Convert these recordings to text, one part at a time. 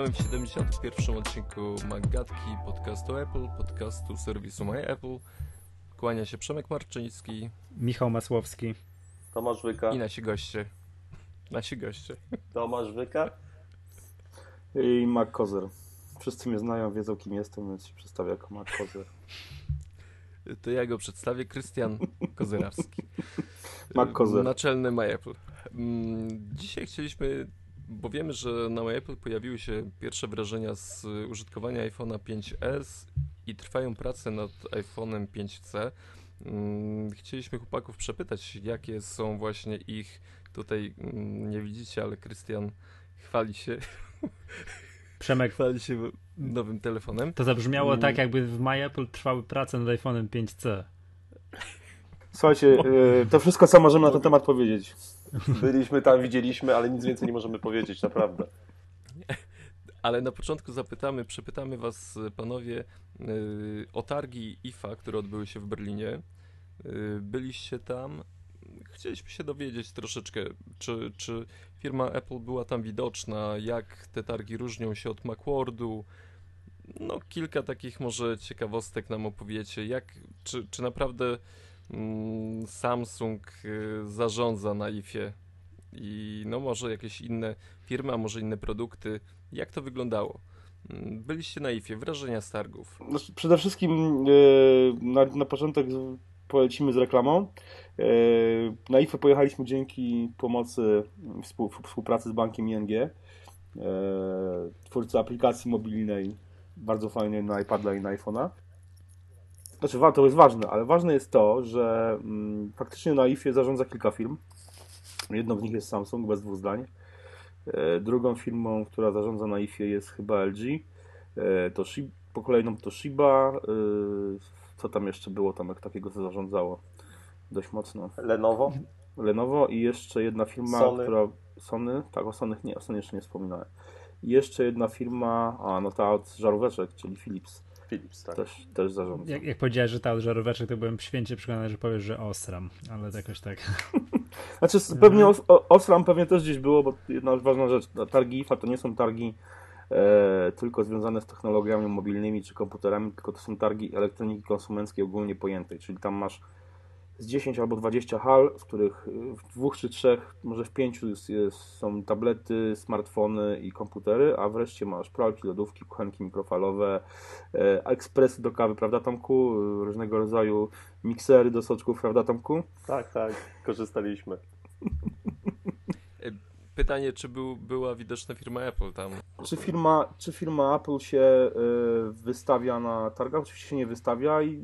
Witamy w 71. odcinku Magatki, podcastu Apple, podcastu serwisu My Apple. Kłania się Przemek Marczyński. Michał Masłowski. Tomasz Wyka. I nasi goście. Nasi goście. Tomasz Wyka. I Mac Kozer. Wszyscy mnie znają, wiedzą kim jestem, więc się przedstawię jako Mac Kozer. To ja go przedstawię, Krystian Kozerawski. Mac Kozer. Naczelny My Apple. Mm, dzisiaj chcieliśmy, bo wiemy, że na My Apple pojawiły się pierwsze wrażenia z użytkowania iPhone'a 5s i trwają prace nad iPhone'em 5c. Mm, chcieliśmy chłopaków przepytać, jakie są właśnie ich, tutaj mm, nie widzicie, ale Krystian chwali się Przemek, chwali się nowym telefonem. to zabrzmiało Mm. tak, jakby w My Apple trwały prace nad iPhone'em 5C. Słuchajcie, y, to wszystko co możemy na ten temat powiedzieć. Byliśmy tam, widzieliśmy, ale nic więcej nie możemy powiedzieć, naprawdę. Ale na początku zapytamy, przepytamy was panowie yy, o targi IFA, które odbyły się w Berlinie. Yy, byliście tam. Chcieliśmy się dowiedzieć troszeczkę, czy, czy firma Apple była tam widoczna, jak te targi różnią się od Macworldu. No, kilka takich może ciekawostek nam opowiecie. Jak, czy, czy naprawdę Samsung y, zarządza na IFie i no może jakieś inne firmy, a może inne produkty. Jak to wyglądało? Mm, Byliście na IFie, wrażenia z targów. Znaczy, Przede wszystkim y, na, na początek polecimy z reklamą. Y, Na IFE pojechaliśmy dzięki pomocy współ, współpracy z bankiem ING, twórcy aplikacji mobilnej, bardzo fajnej na iPada i na iPhone'a. Znaczy, to jest ważne, ale ważne jest to, że mm, faktycznie na IFie zarządza kilka firm. Jedną z nich jest Samsung, bez dwóch zdań. E, Drugą firmą, która zarządza na IFie jest chyba LG. E, To Shi- po kolejną to Shiba. e, Co tam jeszcze było tam jak takiego co zarządzało? Dość mocno. Lenovo. Lenovo i jeszcze jedna firma, Sony. która. Sony? Tak, o Sony nie, o Sony jeszcze nie wspominałem. I jeszcze jedna firma, a no ta od żaróweczek, czyli Philips, Philips, tak. też, też zarządza. Jak, jak powiedziałeś, że ta od żaróweczek, to byłem święcie przekonany, że powiesz, że Osram, ale jakoś tak. Znaczy, pewnie os, Osram pewnie też gdzieś było, bo jedna ważna rzecz, targi IFA to nie są targi e, tylko związane z technologiami mobilnymi czy komputerami, tylko to są targi elektroniki konsumenckiej ogólnie pojętej, czyli tam masz z 10 albo 20 hal, w których y, w dwóch czy trzech, może w pięciu jest, jest, są tablety, smartfony i komputery, a wreszcie masz pralki, lodówki, kuchenki mikrofalowe, e, ekspresy do kawy, prawda Tomku? Y, Różnego rodzaju miksery do soczków, prawda Tomku? Tak, tak, korzystaliśmy. Pytanie, czy był, była widoczna firma Apple tam? Czy firma, czy firma Apple się y, wystawia na targach? Oczywiście się nie wystawia i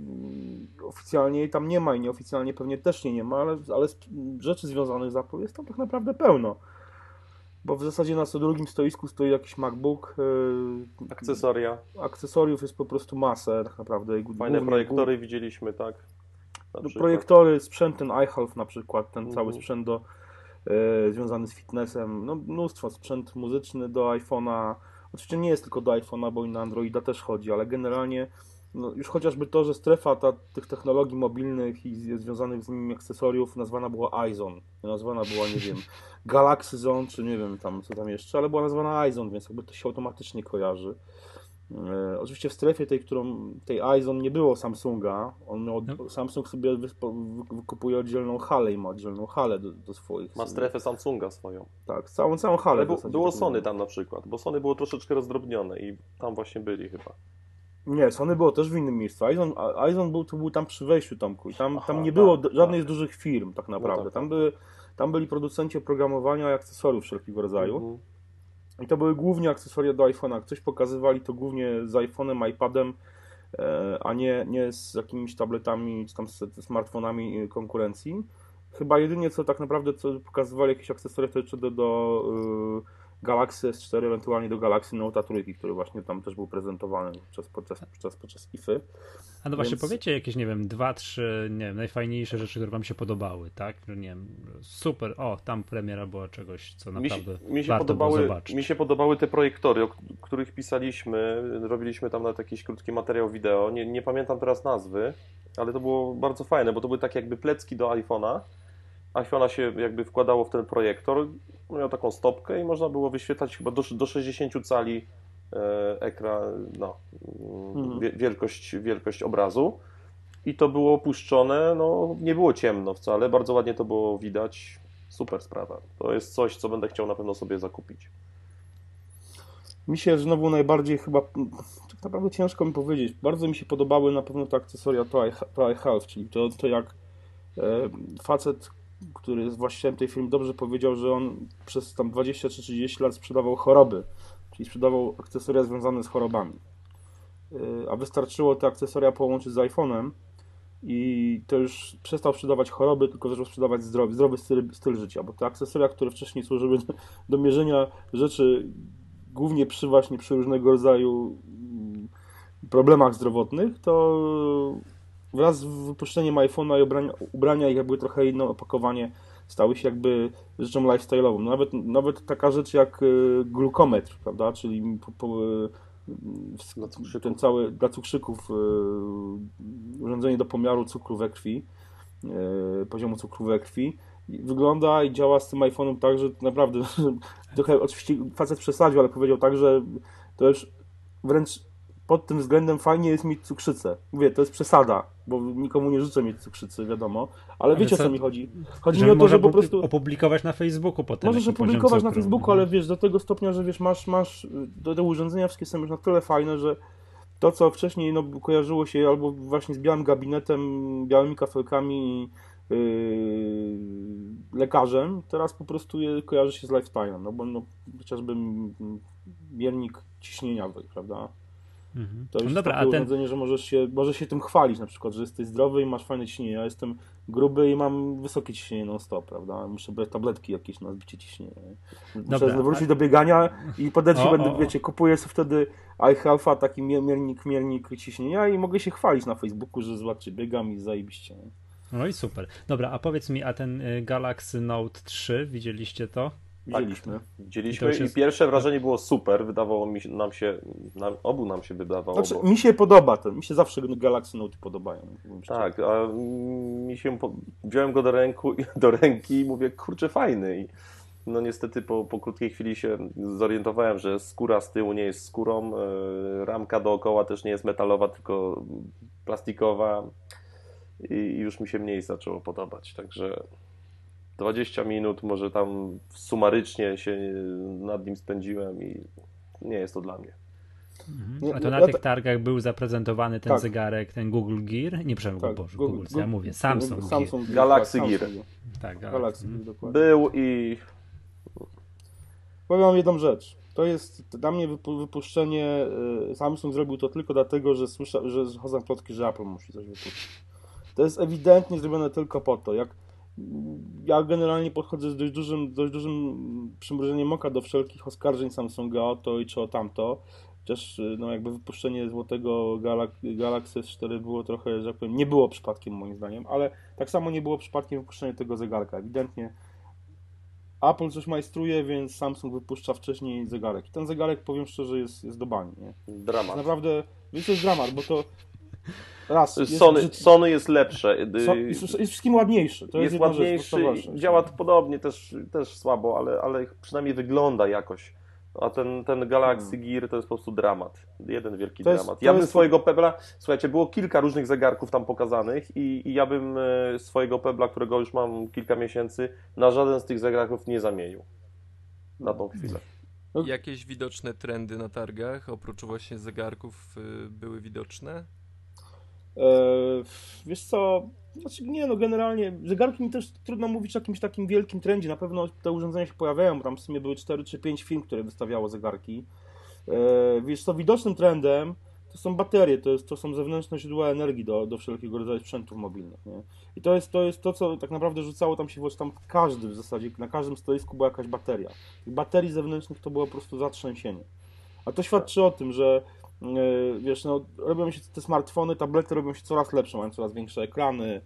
y, oficjalnie jej tam nie ma i nieoficjalnie pewnie też nie, nie ma, ale, ale rzeczy związanych z Apple jest tam tak naprawdę pełno. Bo w zasadzie na co drugim stoisku stoi jakiś MacBook. y, Akcesoria. Akcesoriów jest po prostu masę tak naprawdę. i Fajne głównie- projektory widzieliśmy, tak? No, projektory, sprzęt ten iHealth na przykład, ten cały Mhm. sprzęt do, e, związany z fitnessem, no mnóstwo, sprzęt muzyczny do iPhone'a, oczywiście nie jest tylko do iPhone'a, bo i na Androida też chodzi, ale generalnie no, już chociażby to, że strefa ta, tych technologii mobilnych i związanych z nimi akcesoriów nazwana była iZone, nazwana była, nie wiem, Galaxy Zone, czy nie wiem tam co tam jeszcze, ale była nazwana iZone, więc jakby to się automatycznie kojarzy. E, oczywiście w strefie tej, którą tej iZone nie było Samsunga. On miał, No. Samsung sobie wykupuje oddzielną halę i ma oddzielną halę do, do swoich. Ma strefę Samsunga swoją. Tak, całą, całą halę. Było tak Sony tam na przykład, bo Sony było troszeczkę rozdrobnione i tam właśnie byli chyba. Nie, Sony było też w innym miejscu. iZone był, to był tam przy wejściu Tomku i tam, Aha, tam nie tak, było d- żadnej tak. z dużych firm tak naprawdę. tak, tam, tak. były, tam byli producenci oprogramowania i akcesoriów wszelkiego rodzaju. Mhm. I to były głównie akcesoria do iPhone'a. Coś pokazywali, to głównie z iPhone'em, iPadem, e, a nie, nie z jakimiś tabletami czy tam z, smartfonami e, konkurencji. Chyba jedynie co tak naprawdę co pokazywali jakieś akcesoria to jeszcze do, do e, Galaxy S4, ewentualnie do Galaxy Note 3, który właśnie tam też był prezentowany podczas, podczas, podczas, podczas IFY. A no właśnie, Więc- powiecie jakieś, nie wiem, dwa, trzy, nie wiem, najfajniejsze rzeczy, które wam się podobały, tak? Że nie wiem, super, o, tam premiera była czegoś, co Mi się, naprawdę mi, się warto było podobały, zobaczyć. mi się podobały te projektory, o których pisaliśmy. Robiliśmy tam nawet jakiś krótki materiał wideo. Nie, nie pamiętam teraz nazwy, ale to było bardzo fajne, bo to były takie jakby plecki do iPhone'a. iPhone'a się jakby wkładało w ten projektor, miał taką stopkę i można było wyświetlać chyba do, do 60 cali e, ekran, no, Mhm. wie- wielkość, wielkość obrazu. I to było opuszczone, no nie było ciemno wcale, bardzo ładnie to było widać. Super sprawa. To jest coś, co będę chciał na pewno sobie zakupić. Mi się znowu najbardziej chyba, tak naprawdę ciężko mi powiedzieć, bardzo mi się podobały na pewno te akcesoria to iHealth, czyli to, to jak e, facet, który jest właścicielem tej firmy, dobrze powiedział, że on przez tam 20 czy 30 lat sprzedawał choroby, czyli sprzedawał akcesoria związane z chorobami. E, a wystarczyło te akcesoria połączyć z iPhone'em i to już przestał sprzedawać choroby, tylko zaczął sprzedawać zdrowy, zdrowy styl, styl życia, bo te akcesoria, które wcześniej służyły do, do mierzenia rzeczy głównie przy właśnie przy różnego rodzaju mm, problemach zdrowotnych, to wraz z wypuszczeniem iPhone'a i ubrania, ubrania ich jakby trochę inne opakowanie stały się jakby rzeczą lifestyle'ową. No Nawet, nawet taka rzecz jak y, glukometr, prawda, czyli po, po, y, ten cały dla cukrzyków y, urządzenie do pomiaru cukru we krwi, poziomu cukru we krwi. Wygląda i działa z tym iPhone'em tak, że naprawdę trochę oczywiście facet przesadził, ale powiedział tak, że to już wręcz pod tym względem fajnie jest mieć cukrzycę. Mówię, to jest przesada, bo nikomu nie życzę mieć cukrzycy, wiadomo, ale, Ale wiecie o co- co mi chodzi. Chodzi mi o to, że po prostu... opublikować na Facebooku potem. Możesz opublikować na. Facebooku, ale wiesz, do tego stopnia, że wiesz, masz, masz do te urządzenia wszystkie są już na tyle fajne, że to, co wcześniej no, kojarzyło się albo właśnie z białym gabinetem, białymi kafelkami, yy, lekarzem, teraz po prostu je kojarzy się z lifestylem, no bo no, chociażby miernik ciśnienia, prawda? Mhm. To już No dobra, takie ten, urządzenie, że możesz się, możesz się tym chwalić, na przykład, że jesteś zdrowy i masz fajne ciśnienie. Ja jestem gruby i mam wysokie ciśnienie non-stop, prawda? Muszę brać tabletki jakieś na zbicie ciśnienia. Muszę Dobra, wrócić a- do biegania i się O, będę, o, o. wiecie, kupuję sobie wtedy iHealth'a, taki mier- miernik, miernik ciśnienia i mogę się chwalić na Facebooku, że zobaczcie, biegam i zajebiście. nie? no i super. Dobra, a powiedz mi, a ten y, Galaxy Note 3, widzieliście to? Widzieliśmy. I to Widzieliśmy i jest- pierwsze wrażenie było super. Wydawało mi się, nam się, nam, obu nam się wydawało. Znaczy, bo... mi się podoba ten, mi się zawsze Galaxy Note podobają. szczerze. Tak, a mi się po... wziąłem go do, ręku, do ręki i mówię, kurczę, fajny. I no niestety po, po krótkiej chwili się zorientowałem, że skóra z tyłu nie jest skórą, e, ramka dookoła też nie jest metalowa, tylko plastikowa i już mi się mniej zaczęło podobać. Także 20 minut może tam sumarycznie się nad nim spędziłem i nie jest to dla mnie. Nie, A to ja- na tych ta- targach był zaprezentowany ten Tak. zegarek, ten Google Gear. Nie, przepraszam, Tak, Boże, Google- Google, co ja mówię, Samsung, Samsung Gear, Galaxy tak, Gear. Samsung Gear. Tak, Galaxy Galaxy. Gear, dokładnie. Był i Powiem wam jedną rzecz. To jest dla mnie wypu- wypuszczenie. y, Samsung zrobił to tylko dlatego, że słysza, że chodzą plotki, że Apple musi coś wypuścić. To jest ewidentnie zrobione tylko po to. Jak ja generalnie podchodzę z dość dużym, dość dużym przymrużeniem oka do wszelkich oskarżeń Samsunga o to i czy o tamto. Chociaż y, no, jakby wypuszczenie złotego Galaxy, Galaxy S4 było trochę, że tak powiem, nie było przypadkiem moim zdaniem, ale tak samo nie było przypadkiem wypuszczenie tego zegarka. Ewidentnie Apple coś majstruje, więc Samsung wypuszcza wcześniej zegarek. I ten zegarek, powiem szczerze, jest, jest do bani. Nie? dramat. Naprawdę, wiesz, to jest dramat, bo to raz, jest, Sony, brzydki. Sony jest lepsze. So, Y, jest, jest wszystkim ładniejszy. To jest, jest ładniejszy, rzecz. działa to podobnie, też, też słabo, ale, ale przynajmniej wygląda jakoś. A ten, ten Galaxy Gear to jest po prostu dramat. Jeden wielki Hmm. Jest- dramat. Ja bym jest- swojego Pebla, słuchajcie, było kilka różnych zegarków tam pokazanych i, i ja bym e, swojego Pebla, którego już mam kilka miesięcy, na żaden z tych zegarków nie zamienił. Na tą chwilę. Jakieś widoczne trendy na targach, oprócz właśnie zegarków, y, były widoczne? E, wiesz co, znaczy nie no, generalnie zegarki mi też trudno mówić o jakimś takim wielkim trendzie. Na pewno te urządzenia się pojawiają, tam w sumie były 4 czy 5 firm, które wystawiało zegarki. E, wiesz co, widocznym trendem to są baterie, to, jest, to są zewnętrzne źródła energii do, do wszelkiego rodzaju sprzętów mobilnych. Nie? I to jest, to jest to, co tak naprawdę rzucało tam się w oczy, tam każdy w zasadzie, na każdym stoisku była jakaś bateria. Tych baterii zewnętrznych to było po prostu zatrzęsienie. A to świadczy o tym, że wiesz, no, robią się te smartfony, tablety robią się coraz lepsze, mają coraz większe ekrany,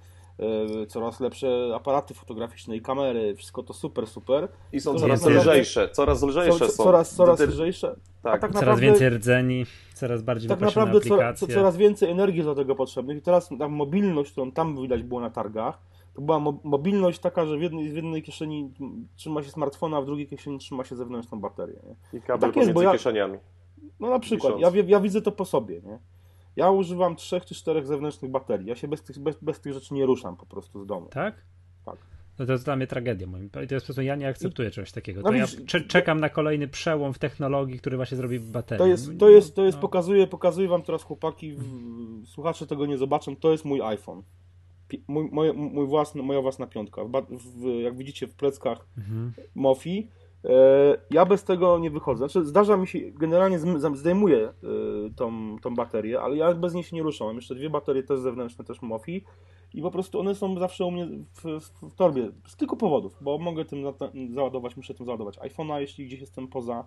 e, coraz lepsze aparaty fotograficzne i kamery, wszystko to super, super. I są coraz jest- lżejsze, coraz lżejsze Co, są. coraz, coraz Ty- lżejsze. Tak, tak Coraz naprawdę, więcej rdzeni, coraz bardziej tak naprawdę co, aplikacje. co, coraz więcej energii do tego potrzebnych. I teraz ta mobilność, którą tam widać było na targach, to była mo- mobilność taka, że w jednej, w jednej kieszeni trzyma się smartfona, a w drugiej kieszeni trzyma się zewnętrzną baterię. Nie? I kabel tak jest, bo pomiędzy ja- kieszeniami. No na przykład, ja, ja widzę to po sobie, nie? Ja używam trzech czy czterech zewnętrznych baterii. Ja się bez tych, bez, bez tych rzeczy nie ruszam po prostu z domu. Tak? Tak. No to jest dla mnie tragedia. Moim. To jest po prostu, ja nie akceptuję czegoś takiego. No To ja widzisz, cze- czekam na kolejny przełom w technologii, który właśnie zrobi baterię. To jest, to jest, to jest No. pokazuję, pokazuję wam teraz chłopaki, w, słuchacze tego nie zobaczą, to jest mój iPhone. Pi- Mój, moje, mój własny, moja własna piątka. W, w, jak widzicie w pleckach Mhm. Mofi. E, ja bez tego nie wychodzę. Znaczy, zdarza mi się, generalnie zdejmuję e, tą, tą baterię, ale ja bez niej się nie ruszam. Mam jeszcze dwie baterie też zewnętrzne, też Mofi i po prostu one są zawsze u mnie w, w, w torbie. Z kilku powodów, bo mogę tym za- załadować, muszę tym załadować iPhone'a, jeśli gdzieś jestem poza,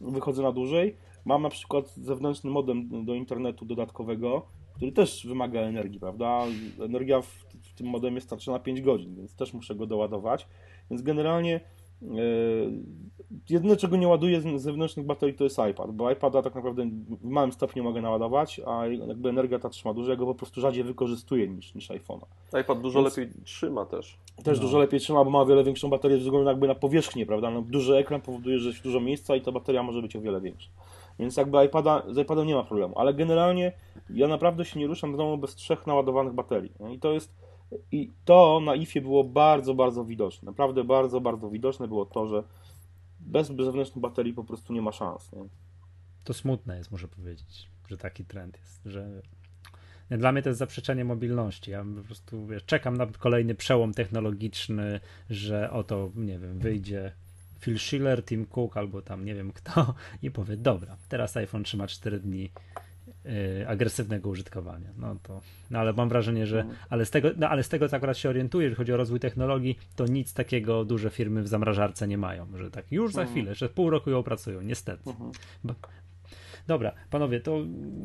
wychodzę na dłużej. Mam na przykład zewnętrzny modem do internetu dodatkowego, który też wymaga energii, prawda? Energia w, w tym modemie starczy na 5 godzin, więc też muszę go doładować. Więc generalnie Jedyne, czego nie ładuję z zewnętrznych baterii, to jest iPad, bo iPada tak naprawdę w małym stopniu mogę naładować, a jakby energia ta trzyma dużo, ja go po prostu rzadziej wykorzystuję niż, niż iPhone'a. iPad dużo Więc- lepiej trzyma też. Też No. dużo lepiej trzyma, bo ma o wiele większą baterię ze względu jakby na powierzchnię, prawda? No, duży ekran powoduje, że jest dużo miejsca i ta bateria może być o wiele większa. Więc jakby iPada, z iPadem nie ma problemu, ale generalnie ja naprawdę się nie ruszam z domu bez trzech naładowanych baterii. nie? I to jest i to na IFie było bardzo, bardzo widoczne. Naprawdę bardzo, bardzo widoczne było to, że bez zewnętrznych baterii po prostu nie ma szans. Nie? To smutne jest, muszę powiedzieć, że taki trend jest, że dla mnie to jest zaprzeczenie mobilności. Ja po prostu wiesz, czekam na kolejny przełom technologiczny, że oto, nie wiem, wyjdzie Phil Schiller, Tim Cook albo tam nie wiem kto i powie, dobra, teraz iPhone trzyma 4 dni agresywnego użytkowania. No to, no ale mam wrażenie, że, ale z tego, no ale z tego co akurat się orientuję, jeżeli chodzi o rozwój technologii, to nic takiego duże firmy w zamrażarce nie mają, że tak już za chwilę, że pół roku ją opracują, niestety. Bo- Dobra, panowie, to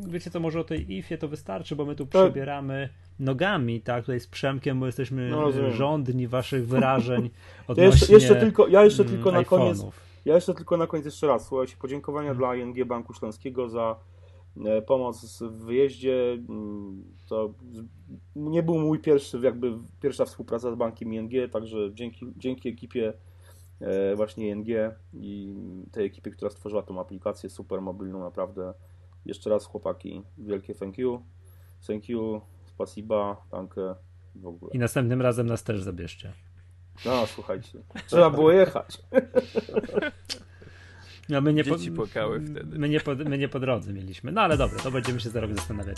wiecie co, może o tej IFie to wystarczy, bo my tu To- przebieramy nogami, tak, tutaj z Przemkiem, bo jesteśmy No, żądni waszych wyrażeń Ja odnośnie jeszcze, jeszcze tylko, ja jeszcze mm, tylko na koniec. Ja jeszcze tylko na koniec jeszcze raz, słuchajcie, podziękowania dla ING Banku Śląskiego za pomoc w wyjeździe. Mm, To nie był mój pierwszy, jakby pierwsza współpraca z bankiem ING, także dzięki, dzięki ekipie e, właśnie ING i tej ekipie, która stworzyła tą aplikację super mobilną, naprawdę. Jeszcze raz chłopaki, wielkie thank you. Thank you, spasiba, danke, w ogóle. I następnym razem nas też zabierzcie. No, słuchajcie, trzeba było jechać. No, my nie po, Dzieci płakały wtedy. My nie, po, my nie po drodze mieliśmy. No ale dobra, to będziemy się za rok zastanawiać.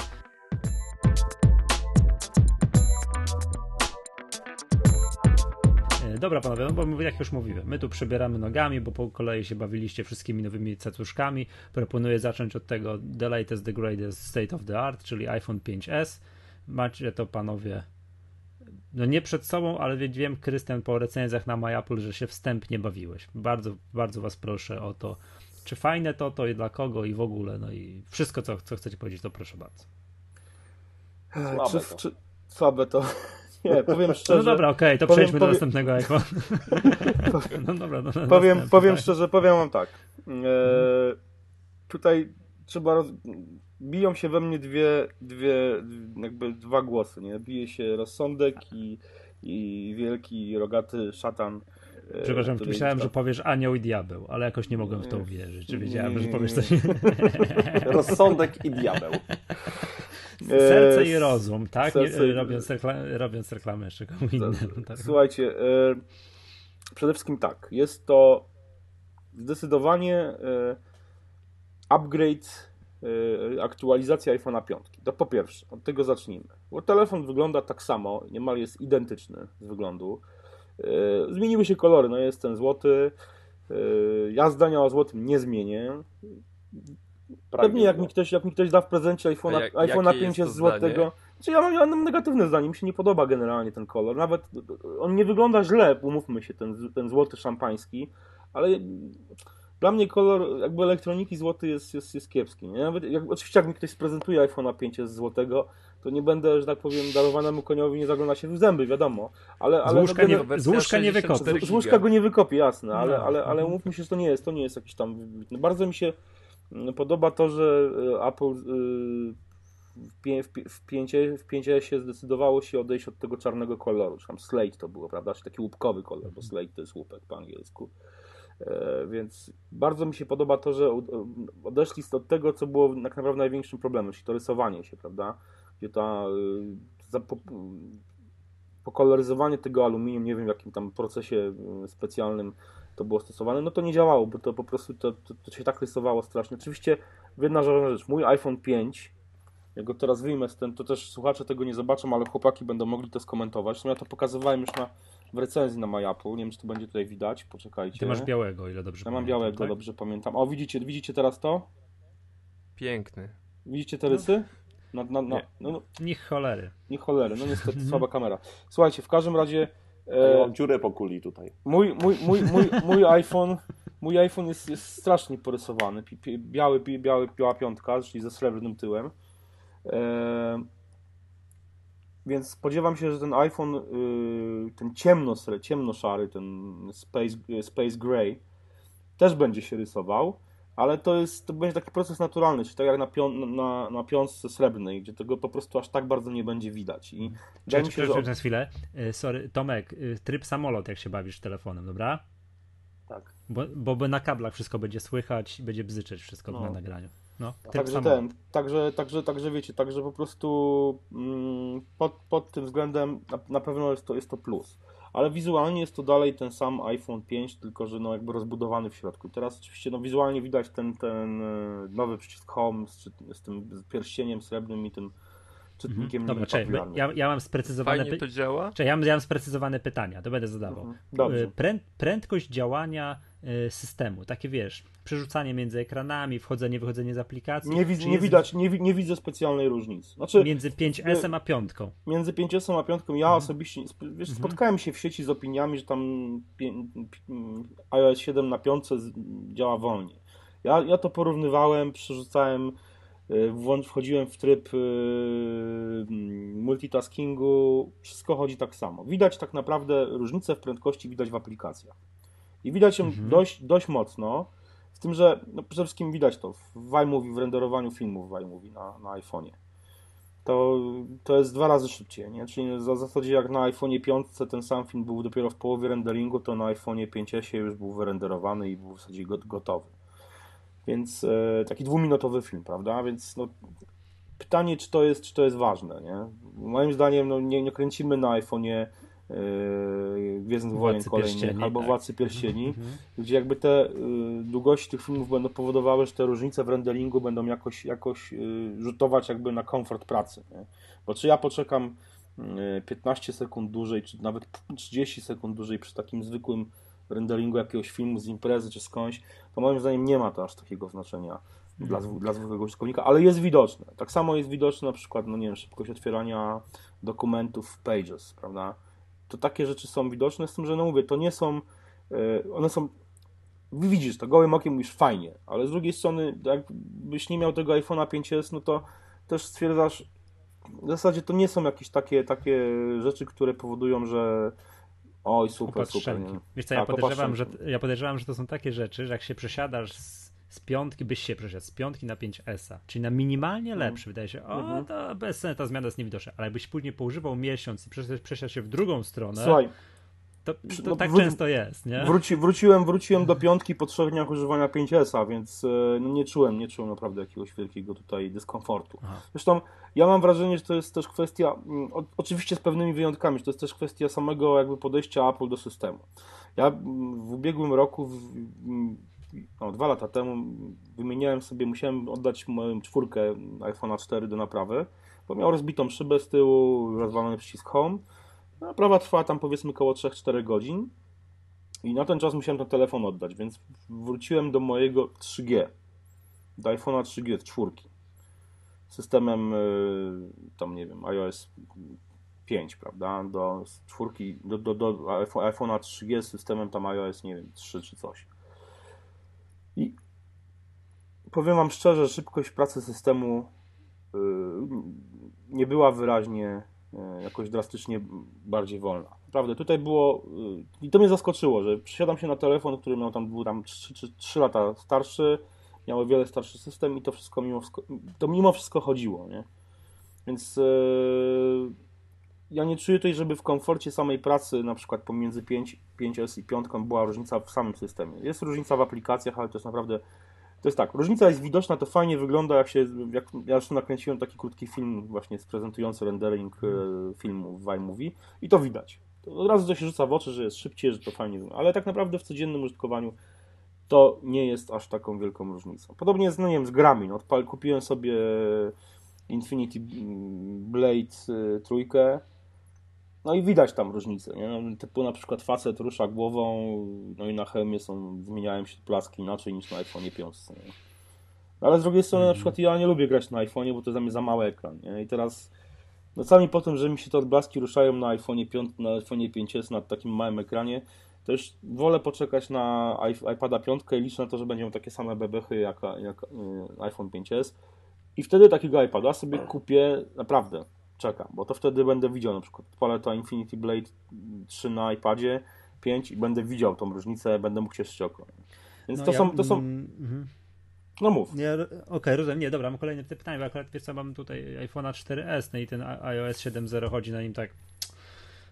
E, Dobra panowie, no bo jak już mówiłem, my tu przebieramy nogami, bo po kolei się bawiliście wszystkimi nowymi cacuszkami. Proponuję zacząć od tego The Latest, The Greatest State of the Art, czyli iPhone 5S. Macie to panowie no nie przed sobą, ale wie- wiem, Krystian, po recenzjach na MyApple, że się wstępnie bawiłeś. Bardzo, bardzo was proszę o to, czy fajne to, to i dla kogo i w ogóle, no i wszystko, co, co chcecie powiedzieć, to proszę bardzo. Słabe czy, to. czy, słabe to. Nie, powiem szczerze. No dobra, okej, to powiem- przejdźmy do następnego iPhone. no dobra, no, Powiem, następny, powiem tak. szczerze, powiem wam tak. E, tutaj trzeba. Roz... Biją się we mnie dwie, dwie, jakby dwa głosy, nie? Bije się rozsądek i, i wielki, rogaty szatan. e, Przepraszam, myślałem, że powiesz anioł i diabeł, ale jakoś nie mogłem w to uwierzyć. Czy wiedziałem, że powiesz coś. Rozsądek i diabeł. Serce E, i rozum, tak? serce robiąc, rekla- robiąc reklamę jeszcze komu innemu. Tak? Słuchajcie, e, przede wszystkim tak, jest to zdecydowanie e, upgrade, e, aktualizacja iPhone'a 5. To po pierwsze, od tego zacznijmy. Bo telefon wygląda tak samo, niemal jest identyczny z wyglądu. E, Zmieniły się kolory, no jest ten złoty. E, Ja zdania o złotym nie zmienię. Pewnie jak mi ktoś, jak mi ktoś da w prezencie iPhone'a jak- jakie 5 jest złotego. Znaczy ja mam, ja mam negatywne zdanie, mi się nie podoba generalnie ten kolor. Nawet on nie wygląda źle, umówmy się, ten, ten złoty szampański, ale dla mnie kolor jakby elektroniki złoty jest, jest, jest kiepski. Nie? Nawet jak, oczywiście jak mi ktoś sprezentuje iPhone'a 5 z złotego, to nie będę, że tak powiem, darowanemu koniowi nie zagląda się w zęby, wiadomo. Ale, Z ale łóżka, no, nie, gener- wersja z łóżka nie 64 wykopię. z łóżka go nie wykopię, jasne, ale, No. ale, ale umówmy się, że to nie jest, to nie jest jakiś tam wybitny. Bardzo mi się mm, podoba to, że y, Apple y, w, pię, w, 5S zdecydowało się odejść od tego czarnego koloru, czy tam slate to było, prawda, czy taki łupkowy kolor, bo slate to jest łupek po angielsku. E, Więc bardzo mi się podoba to, że odeszli od tego, co było tak naprawdę największym problemem, czyli to rysowanie się, prawda? Gdzie ta y, po- pokoloryzowanie tego aluminium, nie wiem w jakim tam procesie y, specjalnym to było stosowane, no to nie działało, bo to po prostu to, to, to się tak rysowało strasznie. Oczywiście jedna rzecz, mój iPhone 5, jak go teraz wyjmę z ten, to też słuchacze tego nie zobaczą, ale chłopaki będą mogli to skomentować. No ja to pokazywałem już na, w recenzji na MyApple, nie wiem czy to będzie tutaj widać, poczekajcie. Ty masz białego, ile dobrze Ja mam pamiętam, białego, tak? dobrze pamiętam. O, widzicie, widzicie teraz to? Piękny. Widzicie te rysy? Na, Nie. no, no, Niech cholery. nie cholery, no niestety słaba kamera. Słuchajcie, w każdym razie A ja e, mam dziurę po kuli tutaj. mój, mój, mój, mój, mój iPhone mój iPhone jest, jest strasznie porysowany. Biały, biały, biała piątka, czyli ze srebrnym tyłem. E, więc spodziewam się, że ten iPhone, y, ten ciemno, ciemno-szary, ten Space, Space Gray, też będzie się rysował, ale to jest, to będzie taki proces naturalny, czyli tak jak na, pią, na, na piąsce srebrnej, gdzie tego po prostu aż tak bardzo nie będzie widać. I wydaje mi się, że... Przepraszam, chwilę. Y, Sorry, Tomek, y, tryb samolot, jak się bawisz telefonem, dobra? Tak. Bo, bo by na kablach wszystko będzie słychać, będzie bzyczeć wszystko No. na nagraniu. No, Także ten, także, także, także wiecie, także po prostu mm, pod, pod tym względem na, na pewno jest to, jest to plus. Ale wizualnie jest to dalej ten sam iPhone 5, tylko że no jakby rozbudowany w środku. Teraz oczywiście no wizualnie widać ten, ten e, nowy przycisk Home z, z tym tym srebrnym i tym czytnikiem Mhm. Dobra, czekaj, ja, ja mam sprecyzowane Fajnie to działa. Czekaj, ja mam, ja mam sprecyzowane pytania, to będę zadawał. Mhm. Dobrze. Y, Prę, prędkość działania y, systemu, takie wiesz, przerzucanie między ekranami, wchodzenie, wychodzenie z aplikacji. Nie, wi- czy nie jest widać, nie, nie widzę specjalnej różnicy. Znaczy, Między 5S a 5. między 5 a 5 ja Mhm. osobiście wiesz, spotkałem się w sieci z opiniami, że tam iOS 7 na 5 z- działa wolniej. Ja, ja to porównywałem, przerzucałem, wchodziłem w tryb y, multitaskingu, wszystko chodzi tak samo. Widać tak naprawdę różnicę w prędkości widać w aplikacjach. I widać ją Mhm. dość, dość mocno, z tym, że no, przede wszystkim widać to w iMovie, w renderowaniu filmów w iMovie na, na iPhone'ie to, to jest dwa razy szybciej, nie? Czyli za zasadzie jak na iPhone'ie 5 ten sam film był dopiero w połowie renderingu, to na iPhone'ie 5S już był wyrenderowany i był w zasadzie got- gotowy. Więc e, taki dwuminutowy film, prawda? Więc no, pytanie, czy to jest, czy to jest ważne, nie? Moim zdaniem no, nie, nie kręcimy na iPhone'ie e, Gwiezdnych Wojen kolejnych albo tak. Władcy Pierścieni, Mhm. gdzie jakby te y, długości tych filmów będą powodowały, że te różnice w renderingu będą jakoś, jakoś y, rzutować jakby na komfort pracy. Nie? Bo czy ja poczekam y, 15 sekund dłużej, czy nawet 30 sekund dłużej przy takim zwykłym renderingu jakiegoś filmu z imprezy czy skądś, to moim zdaniem nie ma to aż takiego znaczenia dla, dla zwykłego użytkownika, ale jest widoczne. Tak samo jest widoczne na przykład, no nie wiem, szybkość otwierania dokumentów w Pages, prawda? To takie rzeczy są widoczne, z tym, że no mówię, to nie są, y, one są widzisz to gołym okiem mówisz fajnie, ale z drugiej strony jakbyś nie miał tego iPhone'a 5s, no to też stwierdzasz w zasadzie to nie są jakieś takie, takie rzeczy, które powodują, że oj super, super. Nie? Wiesz co, ja Tak, podejrzewam, że, ja podejrzewam, że to są takie rzeczy, że jak się przesiadasz z, z piątki, byś się przesiadł z piątki na 5S, czyli na minimalnie lepszy, wydaje się, o, Mhm. to bez sensu, ta zmiana jest niewidoczna, ale jakbyś później poużywał miesiąc i przesiadł przesiadł się w drugą stronę, Słuchaj, to, to no, tak wróć- często jest, nie? wróci, wróciłem, wróciłem do piątki po trzech dniach używania 5S-a, więc e, no, nie czułem, nie czułem naprawdę jakiegoś wielkiego tutaj dyskomfortu. Aha. Zresztą ja mam wrażenie, że to jest też kwestia, mm, o, oczywiście z pewnymi wyjątkami, że to jest też kwestia samego jakby podejścia Apple do systemu. Ja mm, w ubiegłym roku, w, mm, no, dwa lata temu wymieniałem sobie, musiałem oddać moją czwórkę iPhone'a 4 do naprawy, bo miał rozbitą szybę z tyłu, rozwalony przycisk Home. Naprawa trwała tam powiedzmy około 3-4 godzin. I na ten czas musiałem ten telefon oddać, więc wróciłem do mojego 3G, do iPhone'a 3G, czwórki. Systemem y, tam nie wiem, iOS 5, prawda, do czwórki, do, do, do iPhone- iPhone'a 3G z systemem tam iOS, nie wiem, 3 czy coś. I powiem Wam szczerze, szybkość pracy systemu y, nie była wyraźnie jakoś drastycznie bardziej wolna. Naprawdę, tutaj było, y, i to mnie zaskoczyło, że przysiadam się na telefon, który miał tam, był tam 3, 3, 3 lata starszy, miał wiele starszy system i to wszystko mimo to mimo wszystko chodziło, nie? Więc yy, ja nie czuję tutaj, żeby w komforcie samej pracy, na przykład pomiędzy 5, 5S i 5 była różnica w samym systemie. Jest różnica w aplikacjach, ale to jest naprawdę. To jest tak, różnica jest widoczna, to fajnie wygląda, jak się. Jak, ja zresztą nakręciłem taki krótki film, właśnie prezentujący rendering e, filmu w iMovie i to widać. To od razu to się rzuca w oczy, że jest szybciej, że to fajnie wygląda. Ale tak naprawdę w codziennym użytkowaniu to nie jest aż taką wielką różnicą. Podobnie jest, no nie wiem, z grami. No, kupiłem sobie Infinity Blade y, trójkę. No i widać tam różnicę, nie? No, typu na przykład facet rusza głową, no i na hełmie są, zmieniają się placki inaczej niż na iPhone 5. Nie? No, Ale z drugiej strony na przykład ja nie lubię grać na iPhone'ie, bo to jest dla mnie za mały ekran, nie? I teraz no sami po tym, że mi się te odblaski ruszają na iPhone 5, na iPhone 5S na takim małym ekranie, to już wolę poczekać na iP- iPada 5 i liczę na to, że będą takie same bebechy jak, jak y, iPhone 5S. I wtedy takiego iPada sobie kupię naprawdę, czekam, bo to wtedy będę widział na przykład, odpalę to Infinity Blade 3 na iPadzie 5 i będę widział tą różnicę, będę mógł cieszyć oko. Więc No to, ja- są, to są, mm, mhm. no mów. Okej, rozumiem. Nie, dobra, mam kolejne pytanie, bo akurat wiesz co, mam tutaj iPhone'a 4S, no i ten iOS 7.0 chodzi na nim tak,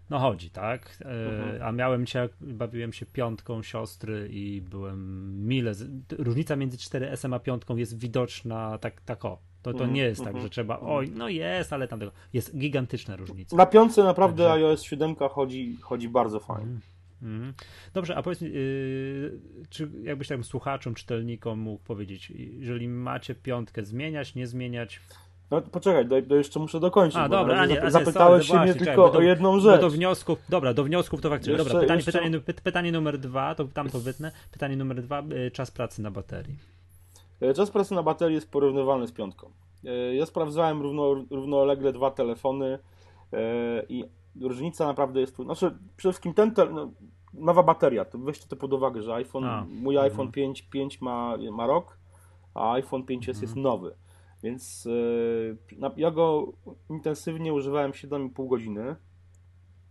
no chodzi, tak? E, Mhm. A miałem cię, bawiłem się piątką siostry i byłem mile, różnica między 4S a piątką jest widoczna tak, tak o. To, to Mhm, nie jest tak, mhm, że trzeba, oj, no jest, ale tam tego, jest gigantyczna różnica. Na piątce naprawdę Także- iOS 7 chodzi, chodzi bardzo fajnie. Mhm. Dobrze, a powiedz mi, yy, czy jakbyś tam słuchaczom, czytelnikom mógł powiedzieć, jeżeli macie piątkę, zmieniać, nie zmieniać? No poczekaj, do, do jeszcze muszę dokończyć. A, dobra, a nie, a nie, zapytałeś sorry, się mnie tylko bo o do- jedną rzecz. do wniosków, dobra, do wniosków to faktycznie. Jeszcze- dobra, pytanie, jeszcze- pytanie, py- pytanie numer dwa, to tam to wytnę. Pytanie numer dwa, y, czas pracy na baterii. E, Czas pracy na baterii jest porównywalny z piątką. E, Ja sprawdzałem równo, równolegle dwa telefony e, i różnica naprawdę jest tu. Znaczy, przede wszystkim ten tel, no, nowa bateria, to weźcie to pod uwagę, że iPhone, A, mój mhm. iPhone 5, 5 ma, ma rok, a iPhone 5S Mhm. jest nowy. Więc e, ja go intensywnie używałem 7,5 godziny.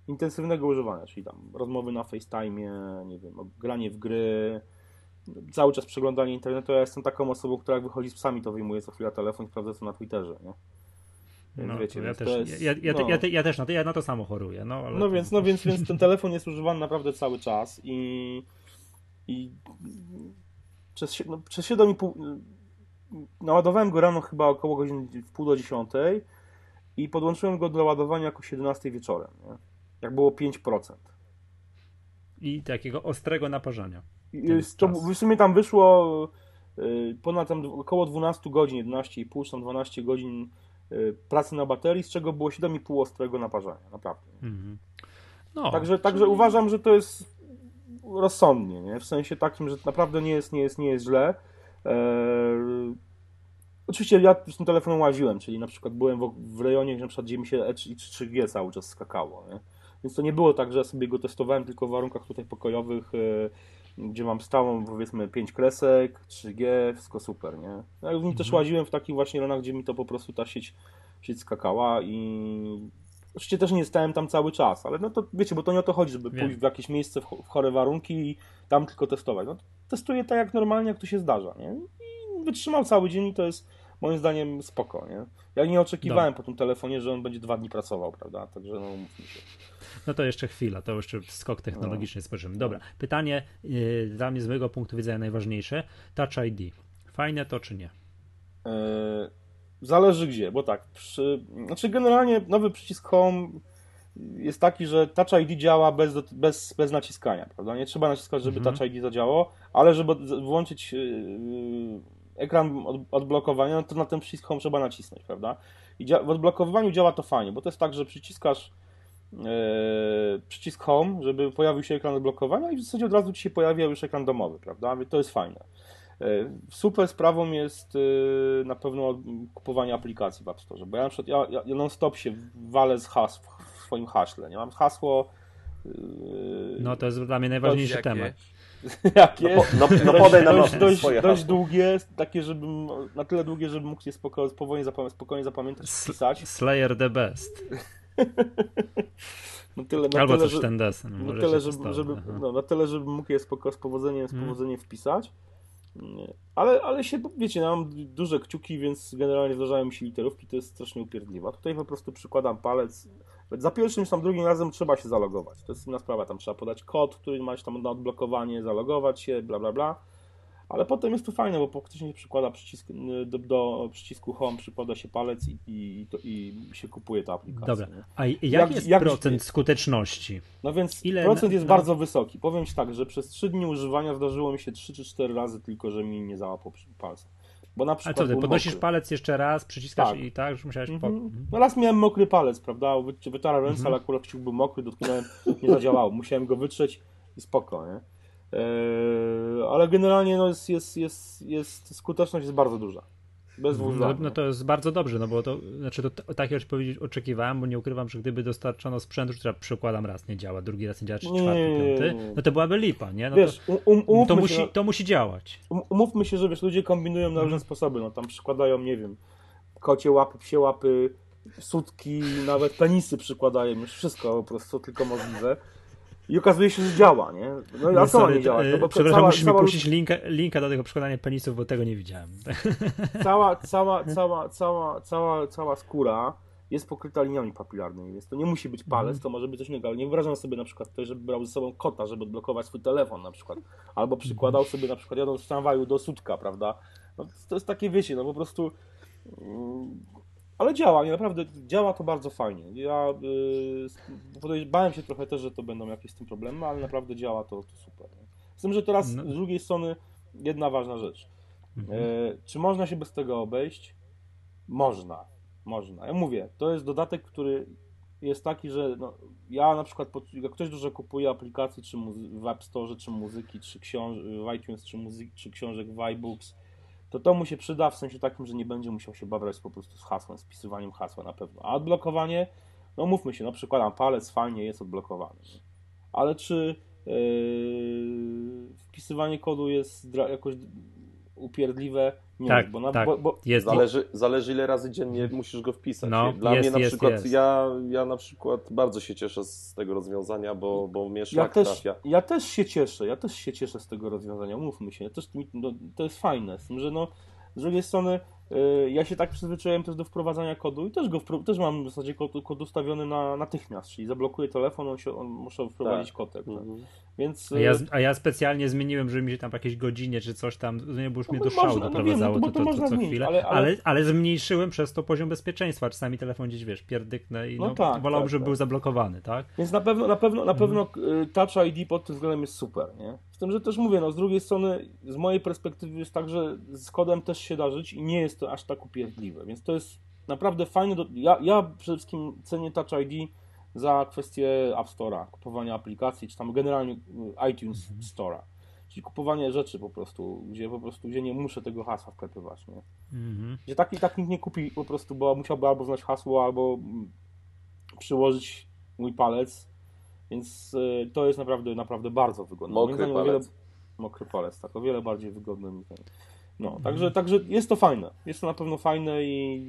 Intensywnego używania, czyli tam rozmowy na FaceTime, nie wiem, granie w gry, cały czas przeglądanie internetu. Ja jestem taką osobą, która jak wychodzi z psami, to wyjmuje co chwila telefon i sprawdza co na Twitterze, nie? Więc No, wiecie, ja, też, to jest, ja, ja, no, ja, te- ja też na to, ja na to samo choruję. No, no to- więc, no więc, więc ten telefon jest używany naprawdę cały czas i, i przez, no, przez 7,5 naładowałem go rano chyba około godziny w pół do 10 i podłączyłem go do ładowania jako 17 wieczorem, nie? Jak było 5%. I takiego ostrego naparzania. To w sumie tam wyszło y, ponad tam około 12 godzin, 11,5 czy tam 12 godzin y, pracy na baterii, z czego było 7,5 ostrego naparzania, naprawdę. Mhm. No, Także, także uważam, że to jest rozsądnie, nie? w sensie takim, że naprawdę nie jest, nie jest, nie jest źle. Eee, oczywiście ja z tym telefonem łaziłem, czyli na przykład byłem w, w rejonie, na przykład, gdzie mi się E3 i 3G cały czas skakało. Nie? Więc to nie było tak, że ja sobie go testowałem tylko w warunkach tutaj pokojowych, e, gdzie mam stałą powiedzmy 5 kresek, 3G, wszystko super. Nie? Ja mhm. też łaziłem w takich właśnie rejonach, gdzie mi to po prostu ta sieć, sieć skakała i Oczywiście też nie stałem tam cały czas, ale no to wiecie, bo to nie o to chodzi, żeby Wiem. pójść w jakieś miejsce w, cho- w chore warunki i tam tylko testować. No, testuję tak jak normalnie, jak to się zdarza, nie? I wytrzymał cały dzień i to jest moim zdaniem spoko, nie? Ja nie oczekiwałem po tym telefonie, że on będzie dwa dni pracował, prawda? Także no umówmy się. No to jeszcze chwila, to jeszcze skok technologiczny spojrzymy. Dobra, pytanie yy, dla mnie z mojego punktu widzenia najważniejsze. Touch ID. Fajne to czy nie? Eee, zależy gdzie, bo tak, przy, znaczy generalnie nowy przycisk Home jest taki, że Touch ID działa bez, bez, bez naciskania, prawda? Nie trzeba naciskać, żeby Mhm. Touch ID zadziałało, ale żeby włączyć yy, ekran od, odblokowania, no to na ten przycisk Home trzeba nacisnąć, prawda? I w odblokowaniu działa to fajnie, bo to jest tak, że przyciskasz yy, przycisk Home, żeby pojawił się ekran odblokowania i w zasadzie od razu ci się pojawia już ekran domowy, prawda? Więc to jest fajne. E, Super sprawą jest e, na pewno kupowanie aplikacji w App Store, bo ja na przykład ja, ja, non-stop się walę z hasł w swoim haśle. Nie mam hasło. e, No to jest dla mnie najważniejszy temat. jakie? No, po, no, no podaj nam dość, na dość, swoje dość długie, takie, żebym na tyle długie, żebym mógł je spoko, spokojnie, zapamię, spokojnie zapamiętać, pisać. Slayer the best. Na tyle, na Albo tyle, coś że- ten desen. Tyle, żeby, żeby, aha. no, na tyle, żeby mógł je spoko, z powodzeniem, z Mm. powodzeniem wpisać. Ale, ale się, wiecie, mam duże kciuki, więc generalnie zdarzają mi się literówki, to jest strasznie upierdliwa. Tutaj po prostu przykładam palec, Za pierwszym czy tam drugim razem trzeba się zalogować. To jest inna sprawa, tam trzeba podać kod, który masz tam na odblokowanie, zalogować się, bla bla bla. Ale potem jest to fajne, bo faktycznie się przykłada przycisk, y, do, do przycisku Home, przypada się palec i, i, to, i się kupuje ta aplikacja. Dobra, nie? a jak, Jak- jest jak- procent skuteczności? No więc Ile procent jest no. bardzo wysoki. Powiem Ci tak, że przez 3 dni używania zdarzyło mi się 3 czy 4 razy tylko, że mi nie załapał palca. Bo na A przykład co ty, podnosisz mokry. palec jeszcze raz, przyciskasz Tak. i tak, że musiałeś... Po... Mhm. No raz miałem mokry palec, prawda? Wy- Wytarłem ręce, Mhm. ale akurat kciuk był mokry, dotknąłem, nie zadziałało. Musiałem go wytrzeć i spoko, nie? Eee, ale generalnie no jest, jest, jest, jest, skuteczność jest bardzo duża. Bez dwóch No, no to jest bardzo dobrze, no bo to, znaczy to t- takie odpowiedzi oczekiwałem, bo nie ukrywam, że gdyby dostarczono sprzęt, który przykładam raz nie działa, drugi raz nie działa, czy czwarty, piąty, no to byłaby lipa, nie? No Wiesz, to, um, um, to, musi, się, to musi działać. um, umówmy się, że wiesz, ludzie kombinują na różne sposoby. No tam przykładają, nie wiem, kocie łapy, psie łapy, sutki, nawet penisy przykładają, już wszystko po prostu tylko możliwe. I okazuje się, że działa, nie? No i a No, co nie działać? to, No bo przepraszam, cała, musisz cała, mi puścić linka, linka do tego przekładania penisów, bo tego nie widziałem. cała, cała, cała, cała, cała, cała skóra jest pokryta liniami papilarnymi, więc to nie musi być palec, to może być coś innego, ale nie wyobrażam sobie na przykład ktoś, żeby brał ze sobą kota, żeby odblokować swój telefon na przykład, albo przykładał sobie na przykład jadąc w tramwaju do sutka, prawda? No, to jest takie, wiecie, no po prostu mm, ale działa, nie, naprawdę działa to bardzo fajnie. Ja yy, bałem się trochę też, że to będą jakieś z tym problemy, ale naprawdę działa to, to super. Nie? Z tym, że teraz No. z drugiej strony jedna ważna rzecz. Mhm. E, czy można się bez tego obejść? Można, można. Ja mówię, to jest dodatek, który jest taki, że no, ja na przykład, jak ktoś dużo kupuje aplikacji, czy w App Store, czy muzyki, czy książ w iTunes, czy, muzyki, czy książek w iBooks, to to mu się przyda w sensie takim, że nie będzie musiał się babrać po prostu z hasłem, z wpisywaniem hasła na pewno. A odblokowanie, no mówmy się, no przykładam palec, fajnie jest odblokowany. Ale czy yy, wpisywanie kodu jest jakoś upierdliwe? Nie, Tak, bo, na, tak. bo, bo Jest, Zależy, zależy ile razy dziennie musisz go wpisać. No, Dla jest, mnie na jest, przykład, jest. Ja, ja na przykład bardzo się cieszę z tego rozwiązania, bo, bo mnie ja też, trafia. ja też się cieszę, ja też się cieszę z tego rozwiązania, mówmy się, ja też, no, to jest fajne, z tym, że no, z drugiej strony ja się tak przyzwyczaiłem też do wprowadzania kodu i też go wpro- też mam w zasadzie kod, kod ustawiony na natychmiast, czyli zablokuję telefon, on się, on muszę wprowadzić Tak. kod, także. Mhm. więc A y, ja, a ja specjalnie zmieniłem, żeby mi się tam po jakiejś godzinie czy coś tam, nie, bo już No mnie do szału no doprowadzało no to, to- to, to co zmienić, chwilę, ale- ale, ale- ale, zmniejszyłem przez to poziom bezpieczeństwa. Czasami telefon gdzieś, wiesz, pierdyknę i No no, tak, wolałbym, tak, żeby tak. był zablokowany, tak? Więc na pewno, na pewno, na Mhm. pewno y, Touch ID pod tym względem jest super, nie? Z tym, że też mówię, no z drugiej strony, z mojej perspektywy jest tak, że z kodem też się da żyć i nie jest to aż tak upierdliwe, więc to jest naprawdę fajne. Do... Ja, ja przede wszystkim cenię Touch ID za kwestię App Store'a, kupowania aplikacji, czy tam generalnie y, iTunes Mhm. Store'a. Czyli kupowanie rzeczy po prostu, gdzie po prostu, gdzie nie muszę tego hasła wklepywać, nie? Mhm. Gdzie tak i tak nikt nie kupi po prostu, bo musiałby albo znać hasło, albo mm, przyłożyć mój palec. Więc y, to jest naprawdę, naprawdę bardzo wygodne. Mokry o wiele, palec. mokry palec, tak, o wiele bardziej wygodny mi ten. No, Mhm. także, także jest to fajne. Jest to na pewno fajne i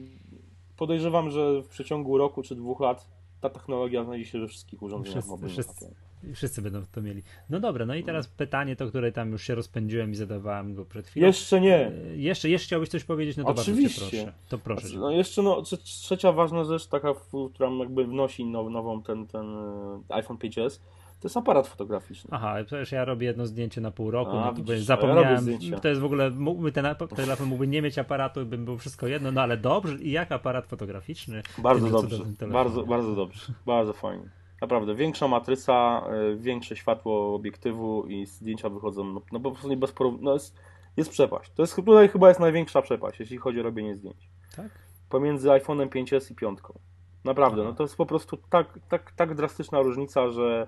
podejrzewam, że w przeciągu roku czy dwóch lat ta technologia znajdzie się we wszystkich urządzeniach Wszyscy- mobilnych. wszyscy- Wszyscy będą to mieli. No dobra, no i teraz pytanie to, które tam już się rozpędziłem i zadawałem go przed chwilą. Jeszcze nie. E, Jeszcze, jeszcze chciałbyś coś powiedzieć? No to Oczywiście. bardzo proszę. To proszę. cię. No jeszcze no, trze- trzecia ważna rzecz, taka, która jakby wnosi now, nową ten, ten e, iPhone 5s, to jest aparat fotograficzny. Aha, przecież ja robię jedno zdjęcie na pół roku, A, no to widzisz, ja zapomniałem, zdjęcia. to jest w ogóle, mógłby ten telefon mógłby nie mieć aparatu, by było wszystko jedno, no ale dobrze, i jak aparat fotograficzny? Bardzo dobrze, bardzo, bardzo dobrze, bardzo fajnie. Naprawdę, większa matryca, y, większe światło obiektywu i zdjęcia wychodzą, no, no po prostu nie bez porów... no jest, jest przepaść. To jest, tutaj chyba jest największa przepaść, jeśli chodzi o robienie zdjęć. Tak? Pomiędzy iPhone'em 5s i piątką. Naprawdę, no to jest po prostu tak, tak, tak drastyczna różnica, że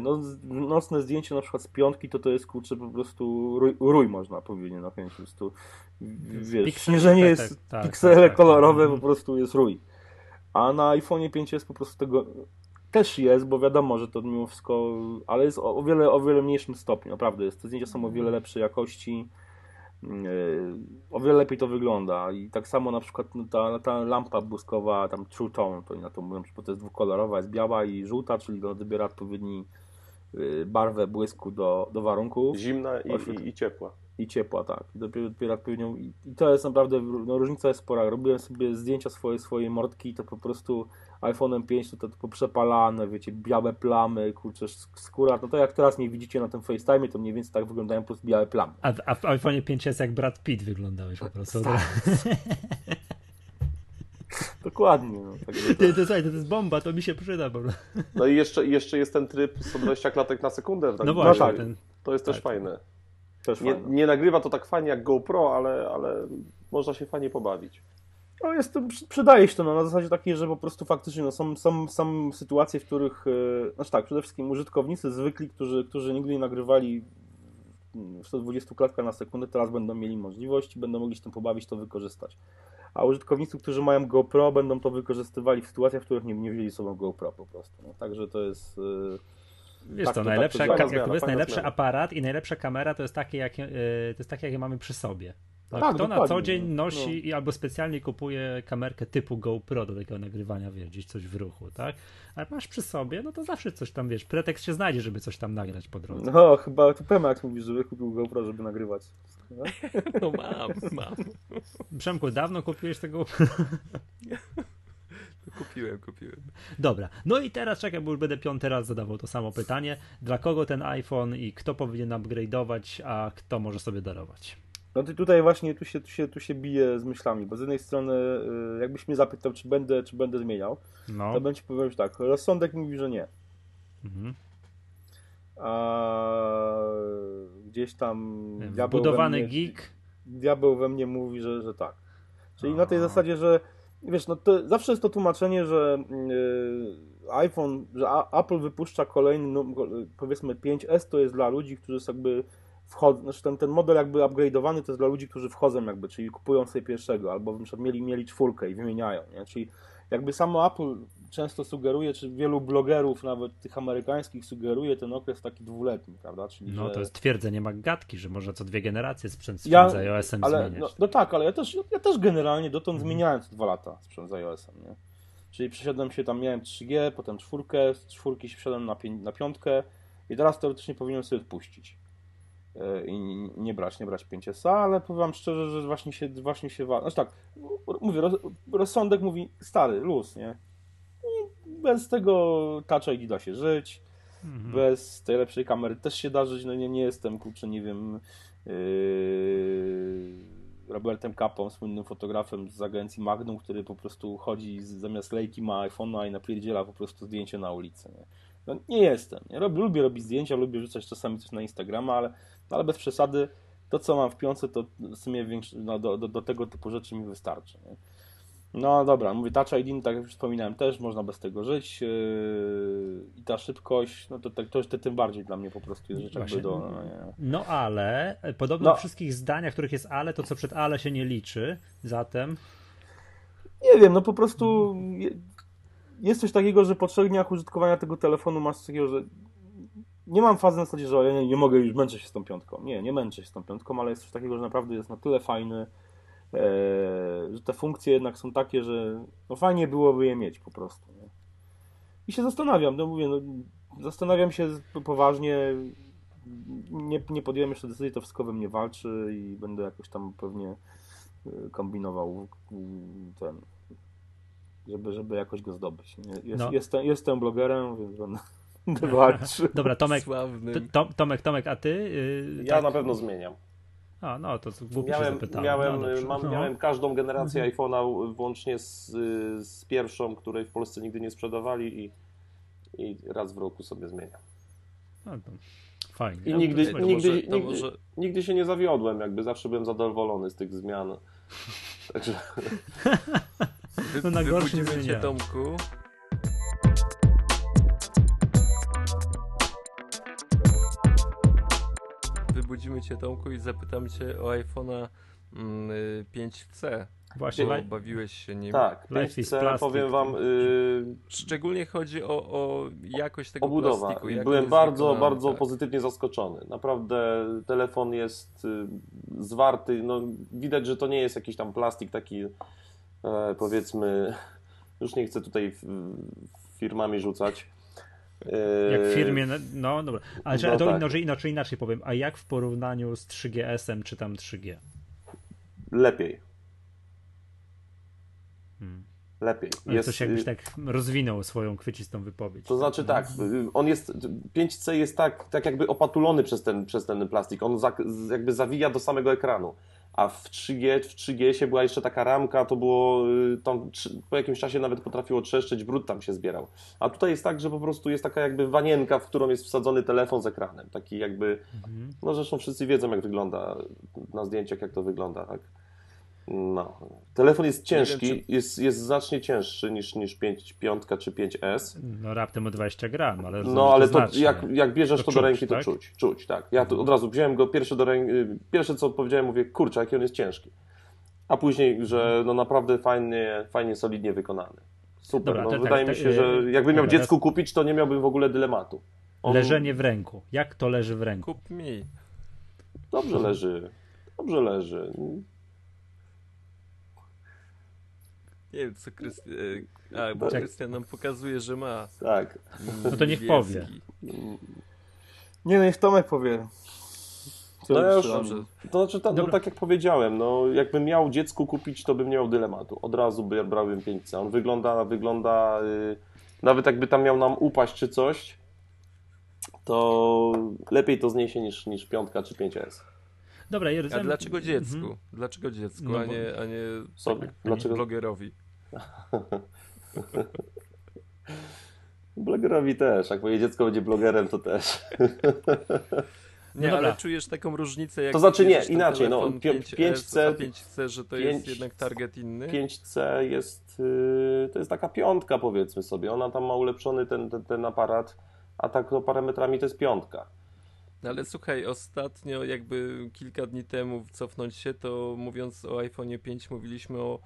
no, z- nocne zdjęcie na przykład z piątki, to to jest kurczę po prostu rój, rój można powiedzieć na chęć. Po prostu, wiesz, Piksel- śnieżenie tak, jest, tak, tak, piksele tak, tak. kolorowe Mhm. po prostu jest rój. A na iPhone'ie 5 jest po prostu tego też jest, bo wiadomo, że to mimo wszystko, ale jest o, o wiele, o wiele mniejszym stopniu, naprawdę. Jest, te zdjęcia są o wiele lepszej jakości, o wiele lepiej to wygląda i tak samo na przykład no, ta, ta lampa błyskowa, tam True Tone, to na to mówią, bo to jest dwukolorowa, jest biała i żółta, czyli no, dobiera odpowiedni yy, barwę błysku do, do warunków. Zimna i, i, i ciepła. I ciepła, tak. Dopiero, dopiero odpowiednią. I, I to jest naprawdę, no, różnica jest spora. Robiłem sobie zdjęcia swojej, swojej mordki i to po prostu iPhone'em 5 to, to, to poprzepalane, wiecie, białe plamy, kurczę, skóra. No to jak teraz mnie widzicie na tym FaceTime, to mniej więcej tak wyglądają po prostu białe plamy. A, a w iPhone'ie 5S jak Brad Pitt wyglądałeś po prostu. Dokładnie. No, tak to... to, słuchaj, to jest bomba, to mi się przyda. Bo... No i jeszcze, jeszcze jest ten tryb 120 klatek na sekundę. Tak no właśnie. No, ten... To jest tak. też fajne. Nie, nie nagrywa to tak fajnie jak GoPro, ale, ale można się fajnie pobawić. No jest, przydaje się to no, na zasadzie takiej, że po prostu faktycznie no, są, są, są sytuacje, w których, yy, znaczy tak, przede wszystkim użytkownicy zwykli, którzy, którzy nigdy nie nagrywali w 120 klatkach na sekundę, teraz będą mieli możliwość będą mogli się tym pobawić, to wykorzystać. A użytkownicy, którzy mają GoPro, będą to wykorzystywali w sytuacach, w których nie, nie wzięli sobą GoPro po prostu. No, także to jest... Yy, Wiesz tak, to, najlepsza, tak, to, jak to jest najlepszy zmiana. aparat i najlepsza kamera to jest takie, jakie, to jest takie, jakie mamy przy sobie. Tak, tak Kto na co dzień no. nosi no. albo specjalnie kupuje kamerkę typu GoPro do takiego nagrywania, wiesz, gdzieś coś w ruchu, tak? Ale masz przy sobie, no to zawsze coś tam, wiesz, pretekst się znajdzie, żeby coś tam nagrać po drodze. No, chyba tu Pemak mówi, żeby kupił GoPro, żeby nagrywać. No mam, mam. Przemku, dawno kupiłeś tego Kupiłem, kupiłem. Dobra, no i teraz czekaj, bo już będę piąty raz zadawał to samo pytanie. Dla kogo ten iPhone i kto powinien upgrade'ować, a kto może sobie darować? No to tutaj właśnie tu się, tu, się, tu się bije z myślami, bo z jednej strony y, jakbyś mnie zapytał, czy będę, czy będę zmieniał, no. to będzie powiedzieć tak, rozsądek mówi, że nie. Mhm. A gdzieś tam Budowany mnie, geek diabeł we mnie mówi, że, że tak. Czyli na tej zasadzie, że wiesz, no to zawsze jest to tłumaczenie, że yy, iPhone, że A, Apple wypuszcza kolejny, no, powiedzmy 5S to jest dla ludzi, którzy jakby wchodzą, znaczy ten, ten model jakby upgrade'owany to jest dla ludzi, którzy wchodzą jakby, czyli kupują sobie pierwszego, albo na przykład mieli, mieli czwórkę i wymieniają, nie? Czyli jakby samo Apple często sugeruje, czy wielu blogerów, nawet tych amerykańskich, sugeruje ten okres taki dwuletni, prawda? Czyli, no że... to jest twierdzenie Maggatki, że można co dwie generacje sprzęt, sprzęt ja, iOS-em ale, zmieniać. No, no, tak, ale ja też, ja też generalnie dotąd mhm. zmieniałem co dwa lata sprzęt z iOS-em, nie? Czyli przesiadłem się tam, miałem 3G, potem czwórkę, z czwórki się przesiadłem na, pię- na piątkę i teraz teoretycznie powinienem sobie odpuścić e, i nie brać, nie brać 5S, ale powiem szczerze, że właśnie się, właśnie się, znaczy tak, mówię, rozsądek mówi stary, luz, nie? Bez tego Touch ID da się żyć, mhm. bez tej lepszej kamery też się da żyć, no nie, nie jestem, kurczę, nie wiem, yy, Robertem Kapą, słynnym fotografem z agencji Magnum, który po prostu chodzi zamiast lejki ma iPhone'a i napierdziela po prostu zdjęcie na ulicy. Nie, no, nie jestem. Nie? lubię robić zdjęcia, lubię rzucać czasami coś na Instagrama, ale, ale bez przesady to, co mam w piące, to w sumie większy, no, do, do, do, tego typu rzeczy mi wystarczy. Nie? No dobra, mówię, Touch ID, tak jak wspominałem, też można bez tego żyć yy, i ta szybkość, no to, to, to, to tym bardziej dla mnie po prostu jest rzecz jakby do... No, no, ale, podobno no. w wszystkich zdaniach, których jest ale, to co przed ale się nie liczy, zatem... Nie wiem, no po prostu jest coś takiego, że po trzech dniach użytkowania tego telefonu masz coś takiego, że nie mam fazy na zasadzie, że ja nie, nie mogę już męczyć się z tą piątką. Nie, nie męczę się z tą piątką, ale jest coś takiego, że naprawdę jest na tyle fajny, E, że te funkcje jednak są takie, że no fajnie byłoby je mieć po prostu. Nie? I się zastanawiam, no mówię, no, zastanawiam się poważnie, nie, nie podjąłem jeszcze decyzji, to wszystko we mnie walczy i będę jakoś tam pewnie e, kombinował ten, żeby, żeby jakoś go zdobyć. Jest, no. jestem, jestem blogerem, więc będę, będę walczył. Dobra, Tomek, Tomek, Tomek, a ty? Yy, ja tak? na pewno zmieniam. A, no to głupio miałem, się zapytałem. Miałem, no, mam, no. miałem każdą generację mhm. iPhone'a włącznie z, z pierwszą, której w Polsce nigdy nie sprzedawali i, i raz w roku sobie zmieniam. No to fajnie. I ja nigdy, nigdy, może, nigdy, może... nigdy się nie zawiodłem, jakby zawsze byłem zadowolony z tych zmian. Także... no na Wybudzimy cię, Tomku. Wybudzimy cię Tomku i zapytam cię o iPhone'a 5C. Mm, Właśnie, bo bawiłeś się nim. Tak, 5C, powiem wam... Yy... Szczególnie chodzi o, o jakość tego Obudowa. plastiku. Byłem bardzo, wykonany, bardzo tak. pozytywnie zaskoczony. Naprawdę telefon jest y, zwarty, no widać, że to nie jest jakiś tam plastik taki e, powiedzmy, już nie chcę tutaj firmami rzucać, Jak w Yy, firmie, no dobra. Ale no to tak. inaczej, inaczej, inaczej powiem. A jak w porównaniu z 3GS-em czy tam 3G? Lepiej. Hmm. Lepiej. Ale Jest, coś jakbyś y, tak rozwinął swoją kwiecistą wypowiedź. To znaczy tak, y, on jest, 5C jest tak, tak jakby opatulony przez ten, przez ten plastik, on za, jakby zawija do samego ekranu. A w 3G, w 3GS była jeszcze taka ramka, to było y, tam po jakimś czasie nawet potrafiło trzeszczeć, brud tam się zbierał. A tutaj jest tak, że po prostu jest taka jakby wanienka, w którą jest wsadzony telefon z ekranem. Taki jakby, Mhm. no zresztą wszyscy wiedzą jak wygląda na zdjęciach, jak to wygląda, tak? No. Telefon jest ciężki, wiem, jest, jest znacznie cięższy niż, niż 5, 5 czy 5S. No raptem o 20 gram, ale No ale to znacznie. jak, jak bierzesz To to, czuć, do ręki, to tak? czuć, czuć, tak. Ja to od razu wziąłem go pierwszy do ręki, pierwsze co powiedziałem, mówię, kurczę, jaki on jest ciężki. A później, że no naprawdę fajnie, fajnie solidnie wykonany. Super, Dobra, no, to tak, wydaje to, mi się, że yy, jakbym miał dziecku kupić, to nie miałbym w ogóle dylematu. On Leżenie w ręku. Jak to leży w ręku? Kup mi. Dobrze leży, dobrze leży. Nie wiem, co Krystian... A, bo Tak. Krystian nam pokazuje, że ma. Tak. No to niech powie. Nie, no niech Tomek powie. Co No ja już-. To znaczy, ta, no, tak jak powiedziałem, no, jakbym miał dziecku kupić, to bym nie miał dylematu. Od razu by brałem 5C. On wygląda, wygląda y, nawet jakby tam miał nam upaść czy coś, to lepiej to zniesie niż, niż piątka czy 5S. Dobra, A Jerzy, dlaczego dziecku? Mhm. Dlaczego dziecku, No a nie, a nie Sobie. Dlaczego? blogerowi? Blogerowi też. Jak moje dziecko będzie blogerem, to też. Nie, No ale czujesz taką różnicę, jak To znaczy nie, inaczej, no, telefon pię- 5S, 5C a 5C, że to jest 5 jednak target inny? 5C jest, y, to jest taka piątka powiedzmy sobie. Ona tam ma ulepszony ten, ten, ten aparat, a tak to parametrami to jest piątka. No ale słuchaj, ostatnio jakby kilka dni temu cofnąć się, to mówiąc o iPhone 5 mówiliśmy o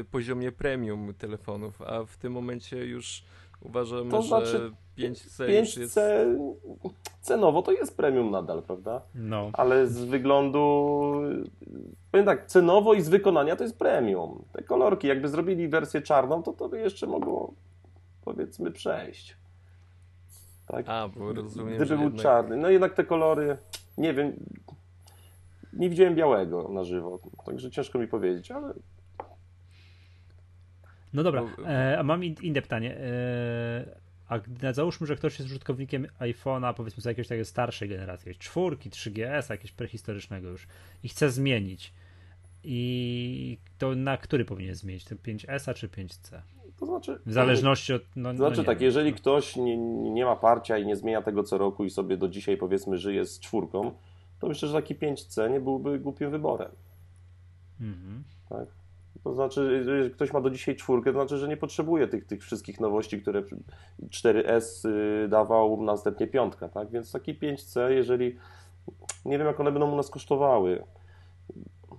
y, poziomie premium telefonów, a w tym momencie już uważamy, To że znaczy 5C, już jest... 5C cenowo to jest premium nadal, prawda? No. Ale z wyglądu, powiem tak, cenowo i z wykonania to jest premium. Te kolorki, jakby zrobili wersję czarną, to to by jeszcze mogło, powiedzmy, przejść. Tak? A, bo rozumiem, Gdyby był jednak... czarny. No jednak te kolory, nie wiem, nie widziałem białego na żywo, także ciężko mi powiedzieć, ale No dobra, Bo- e, a mam in, inne pytanie. E, a gdy, załóżmy, że ktoś jest użytkownikiem iPhone'a, powiedzmy z jakiejś takiej starszej generacji, jakiejś czwórki, 3GS, jakiegoś prehistorycznego już i chce zmienić. I to na który powinien zmienić? To 5S czy 5C? To znaczy... W zależności od. No, To znaczy no tak, wiem. jeżeli ktoś nie, nie ma parcia i nie zmienia tego co roku i sobie do dzisiaj powiedzmy żyje z czwórką, to myślę, że taki 5C nie byłby głupim wyborem. Mhm. Tak? To znaczy, jeżeli ktoś ma do dzisiaj czwórkę, to znaczy, że nie potrzebuje tych, tych wszystkich nowości, które 4S y, dawał, następnie piątka, tak? Więc taki 5C, jeżeli nie wiem, jak one będą u nas kosztowały.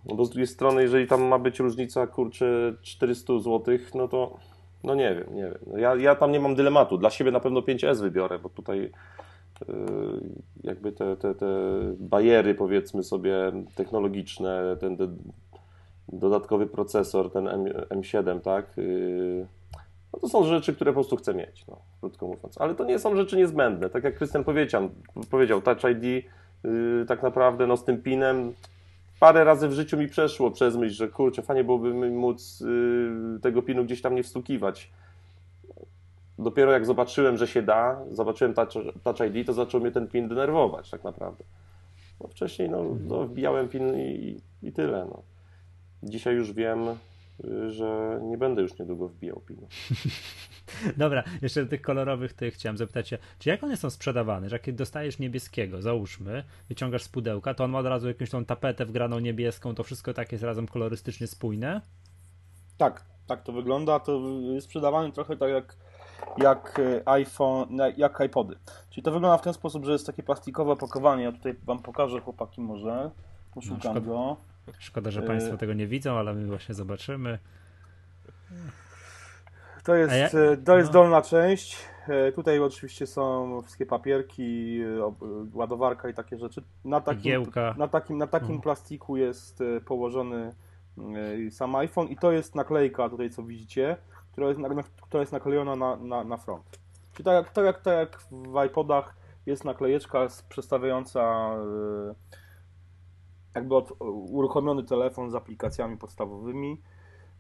No bo z drugiej strony, jeżeli tam ma być różnica, kurczę, 400 zł, no to no nie wiem, nie wiem. No Ja, ja tam nie mam dylematu. Dla siebie na pewno 5S wybiorę, bo tutaj y, jakby te, te, te bariery, powiedzmy sobie, technologiczne, ten, dodatkowy procesor, ten M, M7, tak? Yy, No to są rzeczy, które po prostu chcę mieć, no, krótko mówiąc. Ale to nie są rzeczy niezbędne. Tak jak Krystian powiedział, powiedział Touch ID yy, tak naprawdę no, z tym pinem parę razy w życiu mi przeszło przez myśl, że kurczę, fajnie byłoby mi móc yy, tego pinu gdzieś tam nie wstukiwać. Dopiero jak zobaczyłem, że się da, zobaczyłem Touch, touch ID, to zaczął mnie ten pin denerwować tak naprawdę. No, wcześniej no, no, wbijałem pin i, i tyle. No. Dzisiaj już wiem, y, że nie będę już niedługo wbijał pinu. Dobra, jeszcze do tych kolorowych tych chciałem zapytać się, czy jak one są sprzedawane? Że jak dostajesz niebieskiego, załóżmy, wyciągasz z pudełka, to on ma od razu jakąś tą tapetę wgraną niebieską, to wszystko tak jest razem kolorystycznie spójne? Tak, tak to wygląda. To jest sprzedawane trochę tak jak, jak e, iPhone, jak iPody. Czyli to wygląda w ten sposób, że jest takie plastikowe opakowanie. Ja tutaj wam pokażę, chłopaki, może. Poszukam go. Szkoda, że Yy. Państwo tego nie widzą, ale my właśnie zobaczymy. To jest, ja- e, to jest no. dolna część. E, Tutaj oczywiście są wszystkie papierki, e, e, ładowarka i takie rzeczy. Na takim, Igiełka. na takim, na takim Mhm. plastiku jest e, położony e, sam iPhone i to jest naklejka tutaj, co widzicie, która jest, która jest naklejona na, na, na front. Czyli tak jak, tak tak jak w iPodach jest naklejeczka przedstawiająca y, jakby od, uruchomiony telefon z aplikacjami podstawowymi.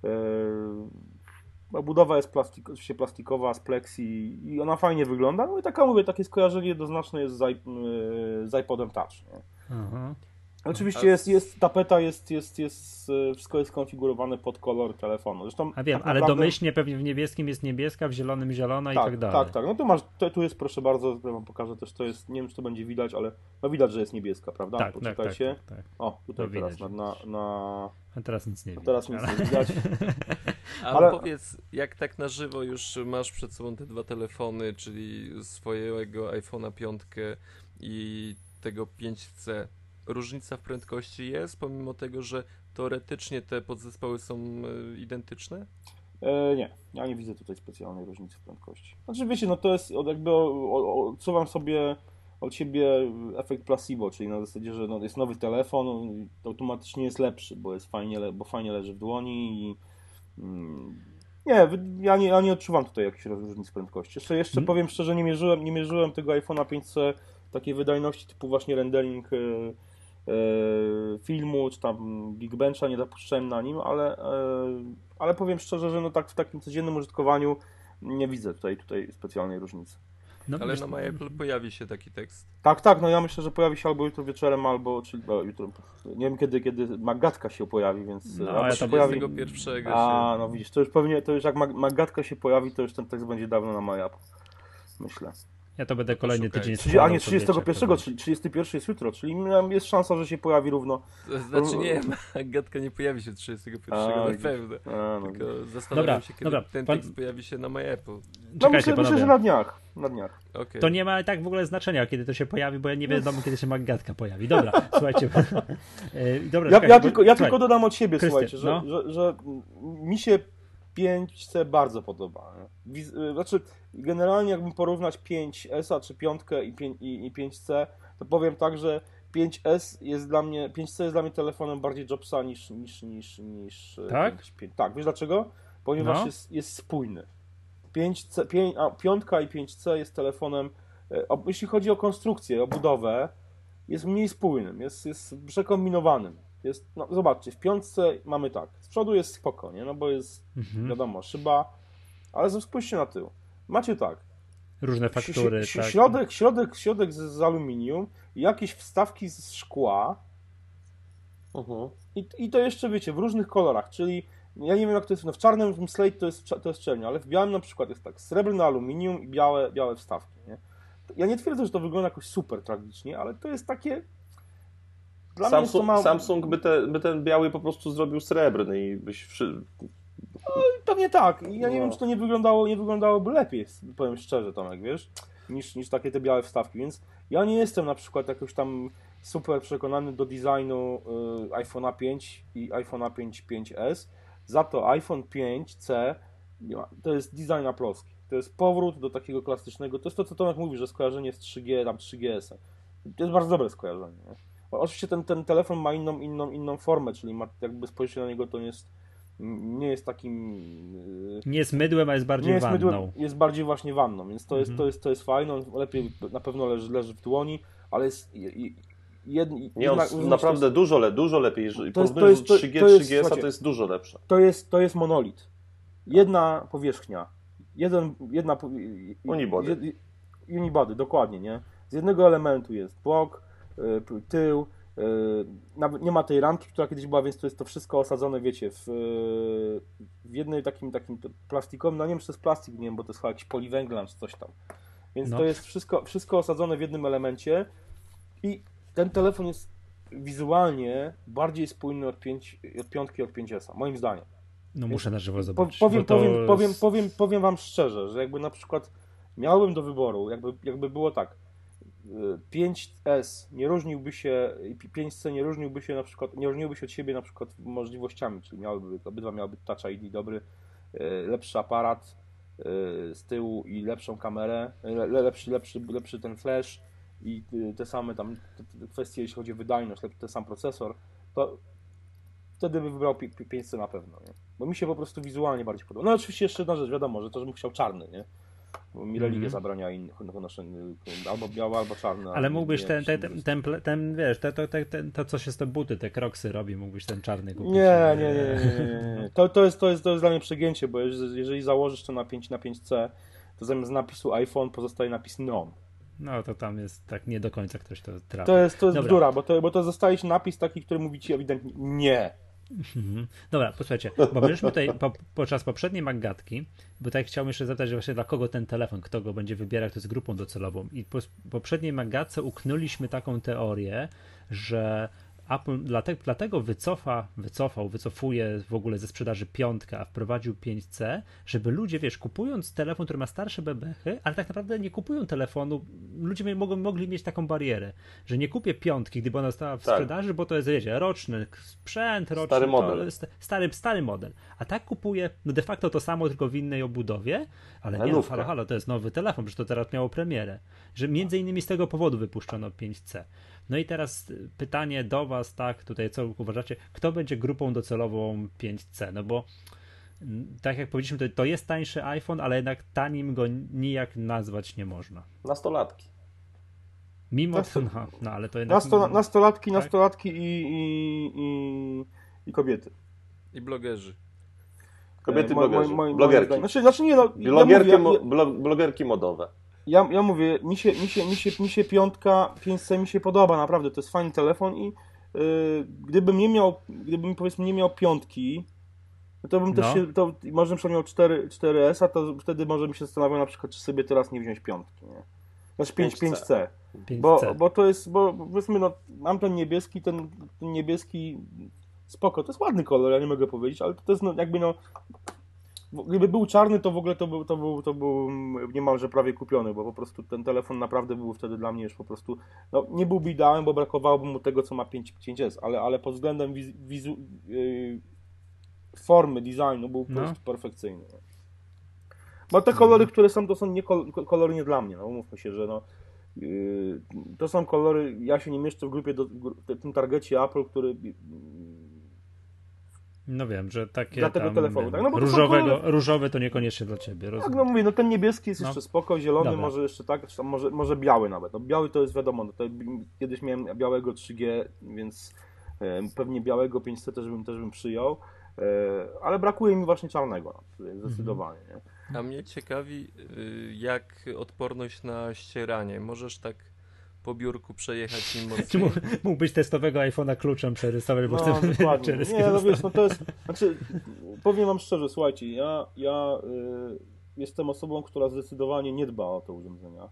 Yy, budowa jest plastik, oczywiście plastikowa z plexi i ona fajnie wygląda. No i taka mówię, takie skojarzenie jednoznaczne jest z, yy, z iPodem Touch. Nie? Mhm. Oczywiście jest, jest tapeta, jest, jest, jest, e, wszystko jest skonfigurowane pod kolor telefonu. Zresztą, A wiem, tak ale naprawdę... domyślnie pewnie w niebieskim jest niebieska, w zielonym zielona tak, i tak dalej. Tak, tak. No tu masz, to, tu jest proszę bardzo, ja wam pokażę też, to jest, nie wiem czy to będzie widać, ale no widać, że jest niebieska, prawda? Tak, tak, tak, tak, tak, O, tutaj to teraz widać. na, na... A teraz nic nie widać. Teraz nic ale... nie widać. ale, ale powiedz, jak tak na żywo już masz przed sobą te dwa telefony, czyli swojego iPhone'a 5 i tego 5C, różnica w prędkości jest, pomimo tego, że teoretycznie te podzespoły są e, identyczne? E, nie, ja nie widzę tutaj specjalnej różnicy w prędkości. Znaczy wiecie, no to jest jakby odsuwam sobie od siebie efekt placebo, czyli na zasadzie, że no, jest nowy telefon, automatycznie jest lepszy, bo jest fajnie, bo fajnie leży w dłoni i mm, nie, ja nie, ja nie odczuwam tutaj jakiejś różnicy prędkości. Jeszcze, jeszcze hmm. powiem szczerze, nie mierzyłem, nie mierzyłem tego iPhone'a 5C takiej wydajności typu właśnie rendering E, filmu, czy tam Geekbencha, nie zapuszczałem na nim, ale, e, ale powiem szczerze, że no tak w takim codziennym użytkowaniu nie widzę tutaj, tutaj specjalnej różnicy. No, ale na MyApple pojawi się taki tekst. Tak, tak, no ja myślę, że pojawi się albo jutro wieczorem, albo czyli bo jutro, nie wiem kiedy, kiedy Magatka się pojawi, więc no, albo się pojawi. pierwszego A, no widzisz, to już pewnie, to już jak Magatka się pojawi, to już ten tekst będzie dawno na MyApple. Myślę. Ja to będę kolejny Szukaj. tydzień A nie, 31, czyli 31 jest jutro, czyli jest szansa, że się pojawi równo. Znaczy nie, gadka nie pojawi się 31 a, na pewno. A, no. Tylko zastanawiam dobra, się, kiedy dobra, ten pan... tekst pojawi się na MyApple. No myślę, myślę, że na dniach. Na dniach. Okay. To nie ma tak w ogóle znaczenia, kiedy to się pojawi, bo ja nie wiadomo, kiedy się Magatka pojawi. Dobra, słuchajcie. E, dobra, ja, ja, tylko, ja tylko dodam od siebie, słuchajcie, że, no. że, że mi się 5C bardzo podoba. Y, znaczy, generalnie jakbym porównać 5S czy 5 i 5C, to powiem tak, że 5S jest dla mnie, 5C jest dla mnie telefonem bardziej Jobsa niż, niż, niż, niż y, tak? 5, 5. Tak, wiesz dlaczego? Ponieważ no. jest, jest spójny. 5C, 5, a, 5 i 5C jest telefonem, y, jeśli chodzi o konstrukcję, o budowę, jest mniej spójnym, jest, jest przekombinowanym. Jest, no zobaczcie, w piątce mamy tak, z przodu jest spoko, nie? No bo jest, mhm. wiadomo, szyba, ale spójrzcie na tył. Macie tak. Różne faktury, ś- tak. Środek, środek, środek z, z aluminium, jakieś wstawki z szkła uh-huh. i, i to jeszcze, wiecie, w różnych kolorach, czyli ja nie wiem jak to jest, no w czarnym slate to jest, to jest czernia, ale w białym na przykład jest tak, srebrne aluminium i białe, białe wstawki, nie? Ja nie twierdzę, że to wygląda jakoś super tragicznie, ale to jest takie dla Samsung, mało... Samsung by, te, by, ten biały po prostu zrobił srebrny i byś... No, pewnie tak. Ja nie no. wiem, czy to nie wyglądało, nie wyglądało lepiej, powiem szczerze, Tomek, wiesz, niż, niż takie te białe wstawki, więc ja nie jestem na przykład jakoś tam super przekonany do designu y, iPhone'a 5 i iPhone'a 5 5S. Za to iPhone 5C to jest design aploski. To jest powrót do takiego klasycznego, to jest to, co Tomek mówi, że skojarzenie z 3G, tam 3GS. To jest bardzo dobre skojarzenie. Nie? Oczywiście ten, ten telefon ma inną, inną, inną formę, czyli ma, jakby spojrzeć na niego, to jest, nie jest takim... Y, nie jest mydłem, a jest bardziej nie jest wanną. Mydłem, jest bardziej właśnie wanną, więc to, jest, mhm. to, jest, to jest fajne, on lepiej na pewno leży, leży w dłoni, ale jest... Jed, nie, on naprawdę jest, dużo, le, dużo lepiej, to jest, to jest, to, 3G, to jest, 3GS, to jest dużo lepsze. To jest, to jest monolit. Jedna powierzchnia, jeden, jedna... Unibody. Unibody, dokładnie, nie? Z jednego elementu jest blok, Y, tył, y, nie ma tej ramki, która kiedyś była, więc to jest to wszystko osadzone, wiecie, w, w jednej takim, takim plastikowym, no nie wiem, czy to jest plastik, nie wiem, bo to jest chyba jakiś poliwęglan czy coś tam. Więc no. to jest wszystko, wszystko osadzone w jednym elemencie i ten telefon jest wizualnie bardziej spójny od, pięć, od piątki, od 5S, moim zdaniem. No muszę na żywo zobaczyć. Powiem, powiem, jest... powiem, powiem, powiem wam szczerze, że jakby na przykład miałbym do wyboru, jakby, jakby było tak, 5S nie różniłby się, 5C nie różniłby się na przykład, nie różniłby się od siebie na przykład możliwościami, czyli miałyby, obydwa miałyby Touch ID dobry, e, lepszy aparat e, z tyłu i lepszą kamerę, lepszy, lepszy, lepszy ten flash i e, te same tam kwestie, jeśli chodzi o wydajność, ten sam procesor, to wtedy by wybrał 5C na pewno, nie? Bo mi się po prostu wizualnie bardziej podoba. No oczywiście jeszcze jedna rzecz, wiadomo, że to, żebym chciał czarny, nie? Bo mi religia Mhm. zabrania innych noszenia, albo biała, albo czarna. Ale mógłbyś ten, ten, ten, ten, ten, wiesz, te, to, te, ten, to co się z te buty, te kroksy robi, mógłbyś ten czarny kupić. Nie, nie, nie, nie, nie. To, to, jest, to, jest, to jest dla mnie przegięcie, bo jeżeli, założysz to na 5 na 5C, to zamiast napisu iPhone pozostaje napis non. No to tam jest tak nie do końca ktoś to trafi. To jest, to jest Dobra. bzdura, bo to, bo to zostaje napis taki, który mówi ci ewidentnie nie. Mhm. Dobra, posłuchajcie, bo myśmy tutaj po, podczas poprzedniej Maggatki, bo tak chciałbym jeszcze zapytać właśnie dla kogo ten telefon, kto go będzie wybierał, kto jest grupą docelową. I po poprzedniej Maggatce uknęliśmy taką teorię, że Apple dlatego, dlatego wycofa, wycofał, wycofuje w ogóle ze sprzedaży piątkę, a wprowadził 5C, żeby ludzie, wiesz, kupując telefon, który ma starsze bebechy, ale tak naprawdę nie kupują telefonu, ludzie mogą, mogli mieć taką barierę, że nie kupię piątki, gdyby ona stała w Tak. sprzedaży, bo to jest, wiecie, roczny sprzęt, roczny, Stary to model. jest stary, stary model. A tak kupuję, no de facto to samo, tylko w innej obudowie, ale nie no, halo, halo, to jest nowy telefon, przecież to teraz miało premierę. Że między innymi z tego powodu wypuszczono 5C. No i teraz pytanie do was, tak, tutaj co uważacie, kto będzie grupą docelową 5C? No bo tak jak powiedzieliśmy, to, to jest tańszy iPhone, ale jednak tanim go nijak nazwać nie można. Nastolatki. Mimo Nasto- to, no, no ale to jednak... Nasto, nastolatki, Tak? nastolatki i, i, i, i kobiety. I blogerzy. Kobiety E, blogerzy. moim- moim blogerki. zdaniem. Znaczy, znaczy nie no, Blogerki, ja, mówię, mo, blogerki modowe. Ja, ja mówię, mi się, mi, się, mi, się, mi się piątka, 5C mi się podoba, naprawdę, to jest fajny telefon i y, gdybym nie miał, gdybym powiedzmy nie miał piątki, no to bym też No. się, to może na przykład miał 4, 4S, a to wtedy może bym się zastanawiał na przykład, czy sobie teraz nie wziąć piątki, nie? Znaczy 5, 5C. 5C. 5C. Bo, bo to jest, bo powiedzmy, no, mam ten niebieski, ten, ten niebieski spoko, to jest ładny kolor, ja nie mogę powiedzieć, ale to jest no, jakby no, gdyby był czarny, to w ogóle to był, to był, to był niemalże prawie kupiony, bo po prostu ten telefon naprawdę był wtedy dla mnie już po prostu, no nie byłby ideałem, bo brakowałoby mu tego, co ma 5, 5S, ale, ale pod względem wiz, wizu, yy, formy, designu był po No. prostu perfekcyjny. nie? Bo te kolory, które są, to są nie kol, kolory nie dla mnie, no umówmy się, że no Yy, To są kolory, ja się nie mieszczę w grupie, do, w tym targecie Apple, który No wiem, że takie Dla tego tam, telefonu, tak? No bo to różowego, kolory- różowy to niekoniecznie dla ciebie, tak, rozumiem. no mówię, no ten niebieski jest No. jeszcze spoko, zielony Dobra. może jeszcze tak, czy tam może, może biały nawet. No, biały to jest wiadomo, no to kiedyś miałem białego 3G, więc e, pewnie białego 5C też bym, też bym przyjął, e, ale brakuje mi właśnie czarnego, no, tutaj zdecydowanie. Nie? A mnie ciekawi, y, jak odporność na ścieranie. Możesz tak po biurku przejechać nim Czy mocniej? mógł- mógłbyś testowego iPhone'a kluczem przerysować, bo No, chcę dokładnie. Nie, no wiesz, no to jest, znaczy, powiem wam szczerze, słuchajcie, ja, ja y, jestem osobą, która zdecydowanie nie dba o te urządzenia.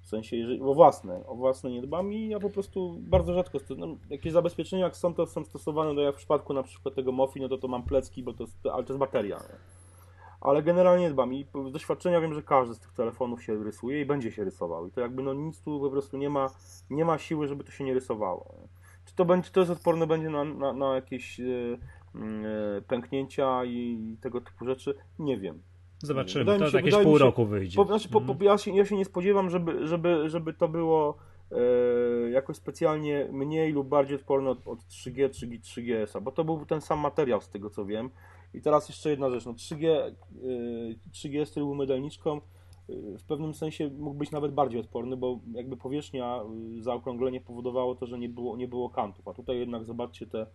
W sensie, jeżeli, o własne, o własne nie dbam i ja po prostu bardzo rzadko, no, jakieś zabezpieczenia jak są, to są stosowane, no ja w przypadku na przykład tego Mofi, no to to mam plecki, bo to jest, ale to jest bateria. Nie? Ale generalnie nie dbam i z doświadczenia wiem, że każdy z tych telefonów się rysuje i będzie się rysował i to jakby no nic tu po prostu nie ma, nie ma siły, żeby to się nie rysowało. Czy to, będzie, to jest odporne będzie na, na, na jakieś mm, e, pęknięcia i tego typu rzeczy? Nie wiem. Zobaczymy, Wydaje to się- jakieś wydaje mi pół się- roku wyjdzie. Po, znaczy, po, po, Mhm. ja, się, ja się nie spodziewam, żeby, żeby, żeby to było e, jakoś specjalnie mniej lub bardziej odporne od, od 3G, 3G, 3GS-a, bo to był ten sam materiał z tego co wiem. I teraz jeszcze jedna rzecz, no 3G, e, 3GS, który był mydelniczką, e, w pewnym sensie mógł być nawet bardziej odporny, bo jakby powierzchnia, e, zaokrąglenie powodowało to, że nie było, nie było kantów, a tutaj jednak zobaczcie te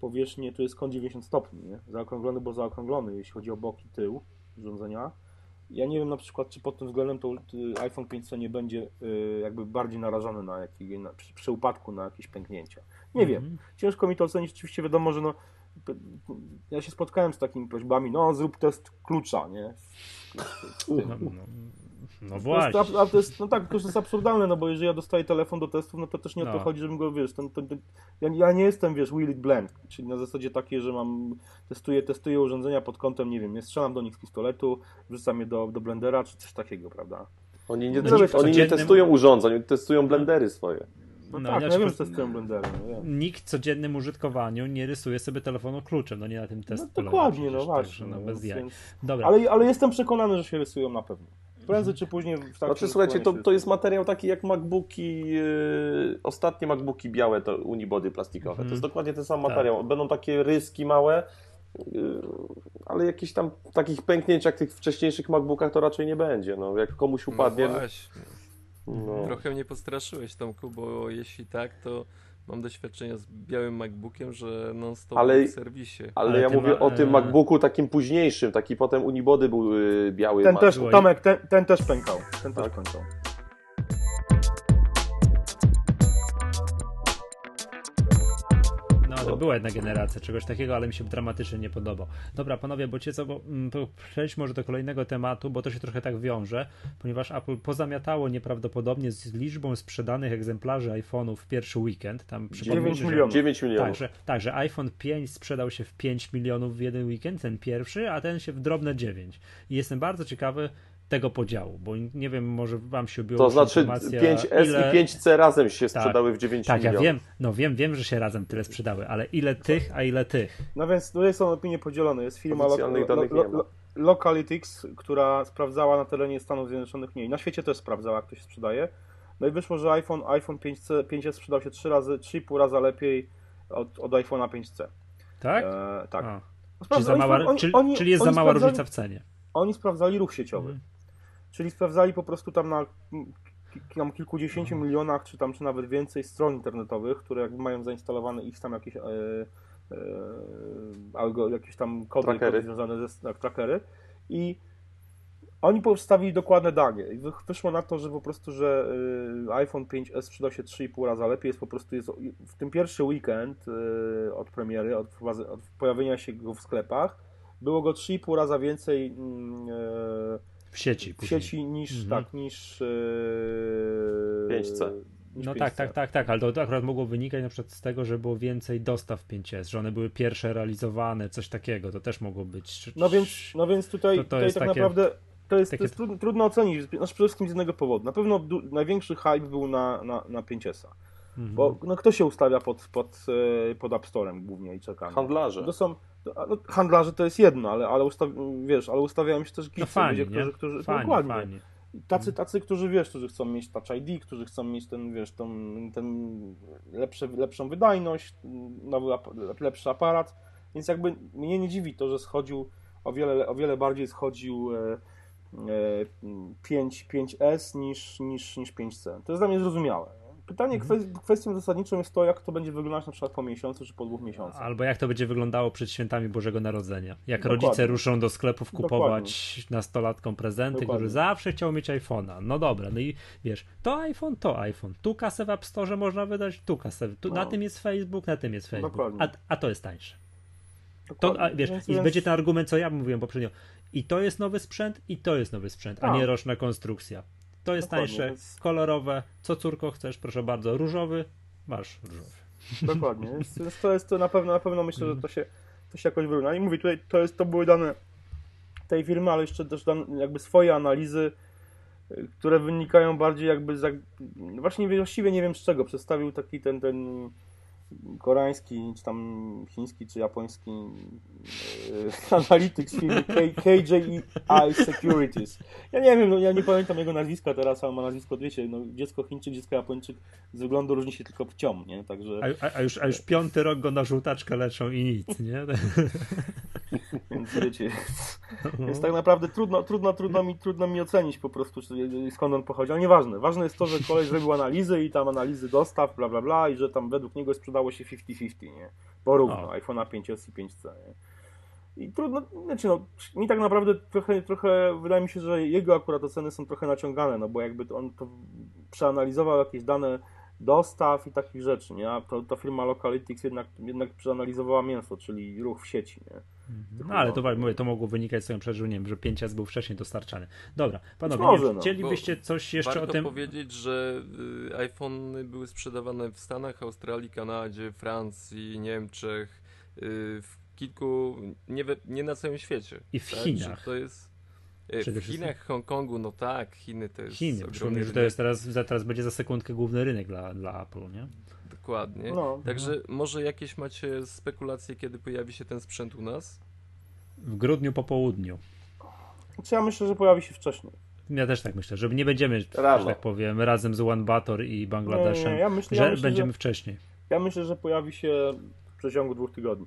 powierzchnie, tu jest kąt 90 stopni, nie? zaokrąglony, bo zaokrąglony, jeśli chodzi o boki, tył urządzenia. Ja nie wiem na przykład, czy pod tym względem to y, iPhone 5C nie będzie y, jakby bardziej narażony na jakieś, na, przy, przy upadku na jakieś pęknięcia. Nie wiem. Mhm. Ciężko mi to ocenić. Oczywiście wiadomo, że no, ja się spotkałem z takimi prośbami, no zrób test klucza, nie? No, no, no To jest, właśnie. ab- a to jest, no tak, to już jest absurdalne, no bo jeżeli ja dostaję telefon do testów, no to też nie o to No. chodzi, żebym go, wiesz, ten, ten, ten, ja, ja nie jestem, wiesz, will it blend, czyli na zasadzie takiej, że mam, testuję, testuję urządzenia pod kątem, nie wiem, nie strzelam do nich z pistoletu, wrzucam je do, do blendera, czy coś takiego, prawda? Oni nie, No, oni nie codziennym- testują urządzeń, oni testują blendery swoje. No, No, tak, ja wiem, po- że testują blendery, no wiem. Nikt w codziennym użytkowaniu nie rysuje sobie telefonu kluczem, no nie na tym test No dokładnie, no właśnie. No, no, bez więc, jaj. więc, Dobra, ale, ale jestem przekonany, że się rysują na pewno. Prędzej czy później w trakcie Znaczy, słuchajcie, to, to jest materiał taki jak MacBooki, yy, ostatnie MacBooki białe, to unibody plastikowe. To Mhm. jest dokładnie ten sam Tak. materiał. Będą takie ryski małe ale jakichś tam takich pęknięć jak w tych wcześniejszych MacBookach to raczej nie będzie. No, jak komuś upadnie. No. No. Trochę mnie postraszyłeś, Tomku, bo jeśli tak, to mam doświadczenia z białym MacBookiem, że non-stop Ale- w serwisie. Ale, Ale ja mówię ma- o tym e- MacBooku takim późniejszym, taki potem Unibody był y, biały. Ten Mac. też. Tomek, ten, ten też pękał. Ten też Tak. pękał. To była jedna generacja czegoś takiego, ale mi się dramatycznie nie podobał. Dobra, panowie, bo cię co, bo mm, to przejdźmy może do kolejnego tematu, bo to się trochę tak wiąże, ponieważ Apple pozamiatało nieprawdopodobnie z liczbą sprzedanych egzemplarzy iPhone'ów w pierwszy weekend. Tam przypomnijmy, 9 że- milionów. 9 milionów. Tak że, tak, że iPhone 5 sprzedał się w 5 milionów w jeden weekend, ten pierwszy, a ten się w drobne 9. I jestem bardzo ciekawy tego podziału, bo nie wiem, może wam się ubiło To znaczy informacja, 5S ile... i 5C razem się sprzedały w 9 Tak, ja milionów. wiem, no wiem, wiem, że się razem tyle sprzedały, ale ile tych, a ile tych? No więc tutaj są opinie podzielone. Jest firma Lo- danych Lo- nie ma. Lo- Localytics, która sprawdzała na terenie Stanów Zjednoczonych mniej. Na świecie też sprawdzała, jak to się sprzedaje. No i wyszło, że iPhone, iPhone 5C, 5S sprzedał się 3 razy, 3,5 raza lepiej od, od iPhone'a 5C. Tak? E, tak. No czyli, sprawdza- za oni mała, oni- czyli, oni- czyli jest za mała różnica w cenie. Oni sprawdzali ruch sieciowy. Mhm. Czyli sprawdzali po prostu tam na tam kilkudziesięciu milionach, czy tam czy nawet więcej stron internetowych, które jakby mają zainstalowane ich tam jakieś e, e, algo, jakieś tam kody, Trackery. kody związane ze tak, trackery i oni postawili dokładne dane i wy- wyszło na to, że po prostu, że y, iPhone 5S sprzedał się 3,5 raza lepiej, jest po prostu jest, w tym pierwszy weekend y, od premiery, od, od pojawienia się go w sklepach, było go 3,5 raza więcej e, W sieci. w później. sieci niż Mhm. tak, niż yy, 5C. niż No 5C. tak, tak, tak, tak, ale to akurat mogło wynikać na przykład z tego, że było więcej dostaw 5S, że one były pierwsze realizowane, coś takiego, to też mogło być. No więc, no więc tutaj, To- to tutaj jest tak takie- naprawdę to jest, takie- to jest trudno, trudno ocenić, znaczy przede wszystkim z jednego powodu. Na pewno największy hype był na, na, na 5S-a, Mhm. bo no, kto się ustawia pod, pod, e, pod App Storem głównie i czeka? Handlarze. To są, to, no, handlarze to jest jedno, ale, ale, ustaw, wiesz, ale ustawiają się też no geeksy, fani, ludzie, którzy, którzy fani, dokładnie. fani. Tacy, tacy, którzy wiesz, którzy chcą mieć Touch ID, którzy chcą mieć ten, wiesz, tą, ten lepsze, lepszą wydajność, nowy, ap- lepszy aparat, więc jakby mnie nie dziwi to, że schodził o wiele, o wiele bardziej schodził e, e, 5, 5S niż, niż, niż 5C. To jest dla mnie zrozumiałe. Pytanie, kwe- kwestią zasadniczą jest to, jak to będzie wyglądać na przykład po miesiącu czy po dwóch miesiącach. Albo jak to będzie wyglądało przed świętami Bożego Narodzenia. Jak Dokładnie. rodzice ruszą do sklepów kupować nastolatkom prezenty, Dokładnie. który zawsze chciał mieć iPhone'a. No dobra, no i wiesz, to iPhone, to iPhone. Tu kasę w App Store można wydać, tu kasę. Tu, No. Na tym jest Facebook, na tym jest Facebook. Dokładnie. A, a to jest tańsze. To, Dokładnie. a, wiesz, Więc- i więc- będzie ten argument, co ja mówiłem poprzednio. I to jest nowy sprzęt, i to jest nowy sprzęt, a Tak. nie roczna konstrukcja. To jest Dokładnie, tańsze, więc- kolorowe. Co córko chcesz, proszę bardzo, różowy, masz różowy. Dokładnie, więc, więc to jest to na pewno, na pewno myślę, że to się, to się jakoś wyrówna. I mówię, tutaj to, jest, to były dane tej firmy, ale jeszcze też dane, jakby swoje analizy, y, które wynikają bardziej jakby z, właśnie właściwie nie wiem z czego. Przedstawił taki ten, ten koreański, czy tam chiński, czy japoński y, analityk z firmy K- KJI Securities. Ja nie wiem, no, ja nie pamiętam jego nazwiska teraz, ale ma nazwisko, wiecie, no, dziecko Chińczyk, dziecko Japończyk z wyglądu różni się tylko płcią, nie? Także... A, a, już, a już piąty rok go na żółtaczkę leczą i nic, nie? Więc wiecie, więc tak naprawdę trudno, trudno, trudno, mi, trudno mi ocenić po prostu, skąd on pochodzi, ale nieważne. Ważne jest to, że koleś zrobił analizy i tam analizy dostaw, bla, bla, bla i że tam według niego sprzedało się 50-50, nie? Porówno, O. iPhone'a 5S i 5C, nie? I trudno, znaczy no, mi tak naprawdę trochę, trochę, wydaje mi się, że jego akurat oceny są trochę naciągane, no bo jakby on to przeanalizował jakieś dane dostaw i takich rzeczy, nie? A to, ta firma Localytics jednak, jednak przeanalizowała mięso, czyli ruch w sieci, nie? No ale to mówię, to mogło wynikać z tego przecież, nie wiem, że 5S był wcześniej dostarczany. Dobra, panowie, Może, no. chcielibyście coś jeszcze Warto o tym... powiedzieć, że y, iPhony były sprzedawane w Stanach, Australii, Kanadzie, Francji, Niemczech, y, w kilku, nie, we, nie na całym świecie. I w tak? Chinach. Że To jest, y, Przede w. Chinach, Hongkongu, no tak, Chiny to jest Chiny. Przypomnę, że to jest teraz, teraz będzie za sekundkę główny rynek dla, dla Apple, nie? Dokładnie. No. Także może jakieś macie spekulacje, kiedy pojawi się ten sprzęt u nas? W grudniu po południu. Znaczy ja myślę, że pojawi się wcześniej. Ja też tak myślę, że nie będziemy, że Rano. tak powiem, razem z One Bator i Bangladeszem, Nie, nie, ja myślę- że ja myślę, będziemy że- wcześniej. Ja myślę, że pojawi się w przeciągu dwóch tygodni.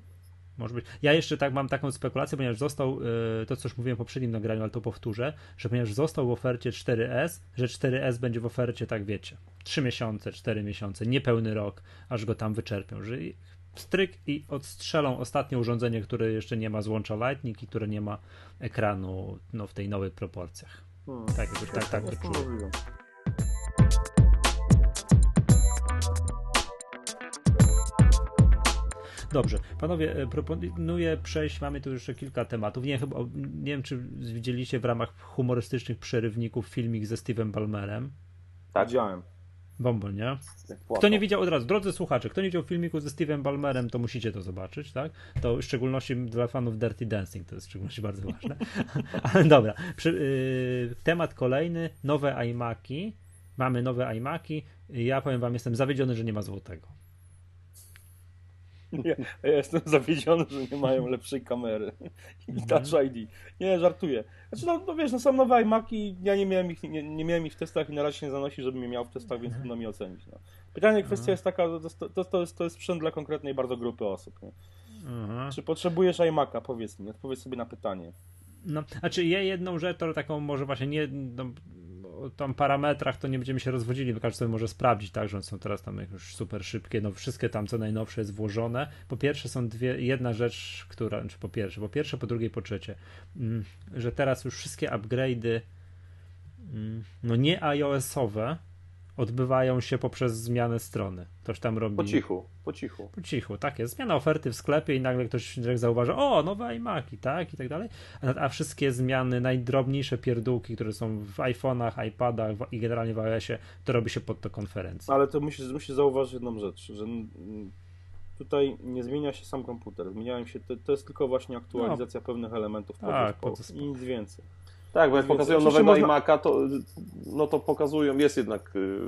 Może być. Ja jeszcze tak mam taką spekulację, ponieważ został, y, to co już mówiłem w poprzednim nagraniu, ale to powtórzę, że ponieważ został w ofercie 4S, że 4S będzie w ofercie, tak wiecie, 3 miesiące, 4 miesiące, niepełny rok, aż go tam wyczerpią, że stryk i odstrzelą ostatnie urządzenie, które jeszcze nie ma złącza Lightning i które nie ma ekranu no, w tej nowych proporcjach. Hmm. Tak, tak, tak, tak to czuję. Dobrze, panowie, e, proponuję przejść, mamy tu jeszcze kilka tematów. Nie, chyba, nie wiem, czy widzieliście w ramach humorystycznych przerywników filmik ze Steve'em Ballmerem. Tak, widziałem. Bombol, nie? Kto nie widział od razu, drodzy słuchacze, kto nie widział filmiku ze Steve'em Ballmerem, to musicie to zobaczyć, tak? To w szczególności dla fanów Dirty Dancing, to jest w szczególności bardzo ważne. Ale dobra, Przy, yy, temat kolejny, nowe iMaki. Mamy nowe iMaki. Ja powiem wam, jestem zawiedziony, że nie ma złotego. Ja, ja jestem zawiedziony, że nie mają lepszej kamery i mhm. Touch ID. Nie, żartuję. Znaczy, no, no wiesz, no są nowe iMaki, ja nie miałem ich, nie, nie miałem ich w testach i na razie się nie zanosi, żebym je miał w testach, więc mhm. trudno mi ocenić. No. Pytanie, kwestia mhm. jest taka, to, to, to, jest, to jest sprzęt dla konkretnej bardzo grupy osób. Nie? Czy potrzebujesz iMaka? Powiedz mi, odpowiedz sobie na pytanie. No, znaczy ja jedną rzecz, taką może właśnie nie, no, tam parametrach to nie będziemy się rozwodzili, bo każdy sobie może sprawdzić, tak, że one są teraz tam już super szybkie, no wszystkie tam co najnowsze jest włożone. Po pierwsze są dwie, jedna rzecz, która, czy po pierwsze, po pierwsze, po drugie, po trzecie, mm, że teraz już wszystkie upgrade'y mm, no nie iOS-owe, odbywają się poprzez zmianę strony. Ktoś tam robi. Po cichu, po cichu. Po cichu, tak jest. Zmiana oferty w sklepie i nagle ktoś zauważa, o, nowe iMaki, tak, i tak dalej. A, a, wszystkie zmiany, najdrobniejsze pierdółki, które są w iPhone'ach, iPadach i generalnie w iOSie, to robi się pod to konferencję. Ale to musisz, musisz zauważyć jedną rzecz, że tutaj nie zmienia się sam komputer, zmieniają się, to, to jest tylko właśnie aktualizacja no. pewnych elementów tak, i nic więcej. Tak, bo jak pokazują nowego można... iMac'a, to, no to pokazują, jest jednak y,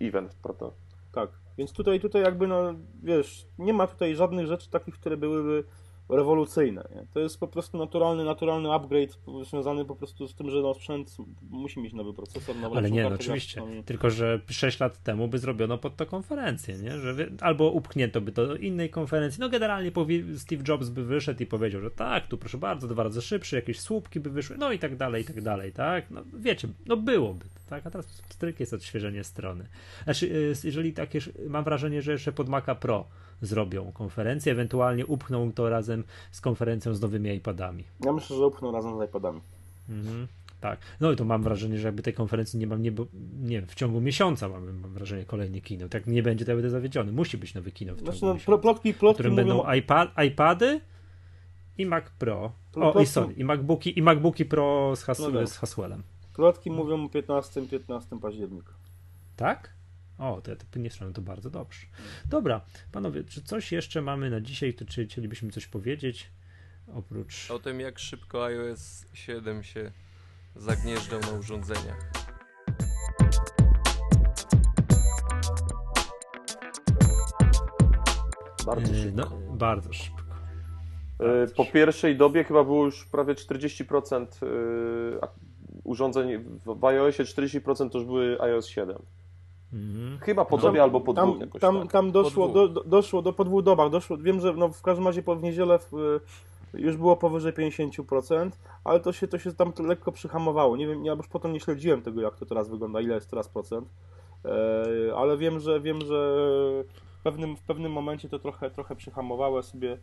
event, prawda? Tak, więc tutaj, tutaj jakby, no wiesz, nie ma tutaj żadnych rzeczy takich, które byłyby rewolucyjne. Nie? To jest po prostu naturalny, naturalny upgrade związany po prostu z tym, że no, sprzęt musi mieć nowy procesor, nową Ale nie, no, oczywiście. Tylko, że 6 lat temu by zrobiono pod to konferencję, nie? Że albo upchnięto by to do innej konferencji. No generalnie Steve Jobs by wyszedł i powiedział, że tak, tu proszę bardzo, dwa razy szybszy, jakieś słupki by wyszły, no i tak dalej, i tak dalej, tak? No wiecie, no byłoby, tak? A teraz stryk jest odświeżenie strony. Znaczy, y, jeżeli takie, mam wrażenie, że jeszcze pod Maca Pro zrobią konferencję, ewentualnie upchną to razem z konferencją z nowymi iPadami. Ja myślę, że upchną razem z iPadami. Mhm. Tak. No i to mam wrażenie, że jakby tej konferencji nie mam, nie, nie w ciągu miesiąca mam, mam wrażenie kolejny kino. Tak nie będzie, to ja będę zawiedziony. Musi być nowy kino w ciągu znaczy, no, miesiąca, plotki, plotki w którym mówią... będą iPad, iPady i Mac Pro. O, i sorry, i MacBooki, i MacBooki Pro z, has, no z Haswellem. Plotki mówią o 15, 15 października. Tak? O, to ja to nie to bardzo dobrze. Dobra, panowie, czy coś jeszcze mamy na dzisiaj, to czy chcielibyśmy coś powiedzieć? Oprócz. O tym, jak szybko iOS 7 się zagnieżdżał na urządzeniach. Bardzo e, szybko. No, bardzo szybko. E, po pierwszej dobie chyba było już prawie 40% e, urządzeń w iOSie 40% to już były iOS 7. Mhm. Chyba po dobie albo po tam, dwóch tam, tak. tam doszło, do, doszło do po dwóch dobach. Doszło, wiem, że no w każdym razie po w niedzielę w, już było powyżej 50%, ale to się, to się tam lekko przyhamowało. Nie wiem, ja już potem nie śledziłem tego, jak to teraz wygląda, ile jest teraz procent. E, ale wiem, że wiem, że w pewnym, w pewnym momencie to trochę, trochę przyhamowało sobie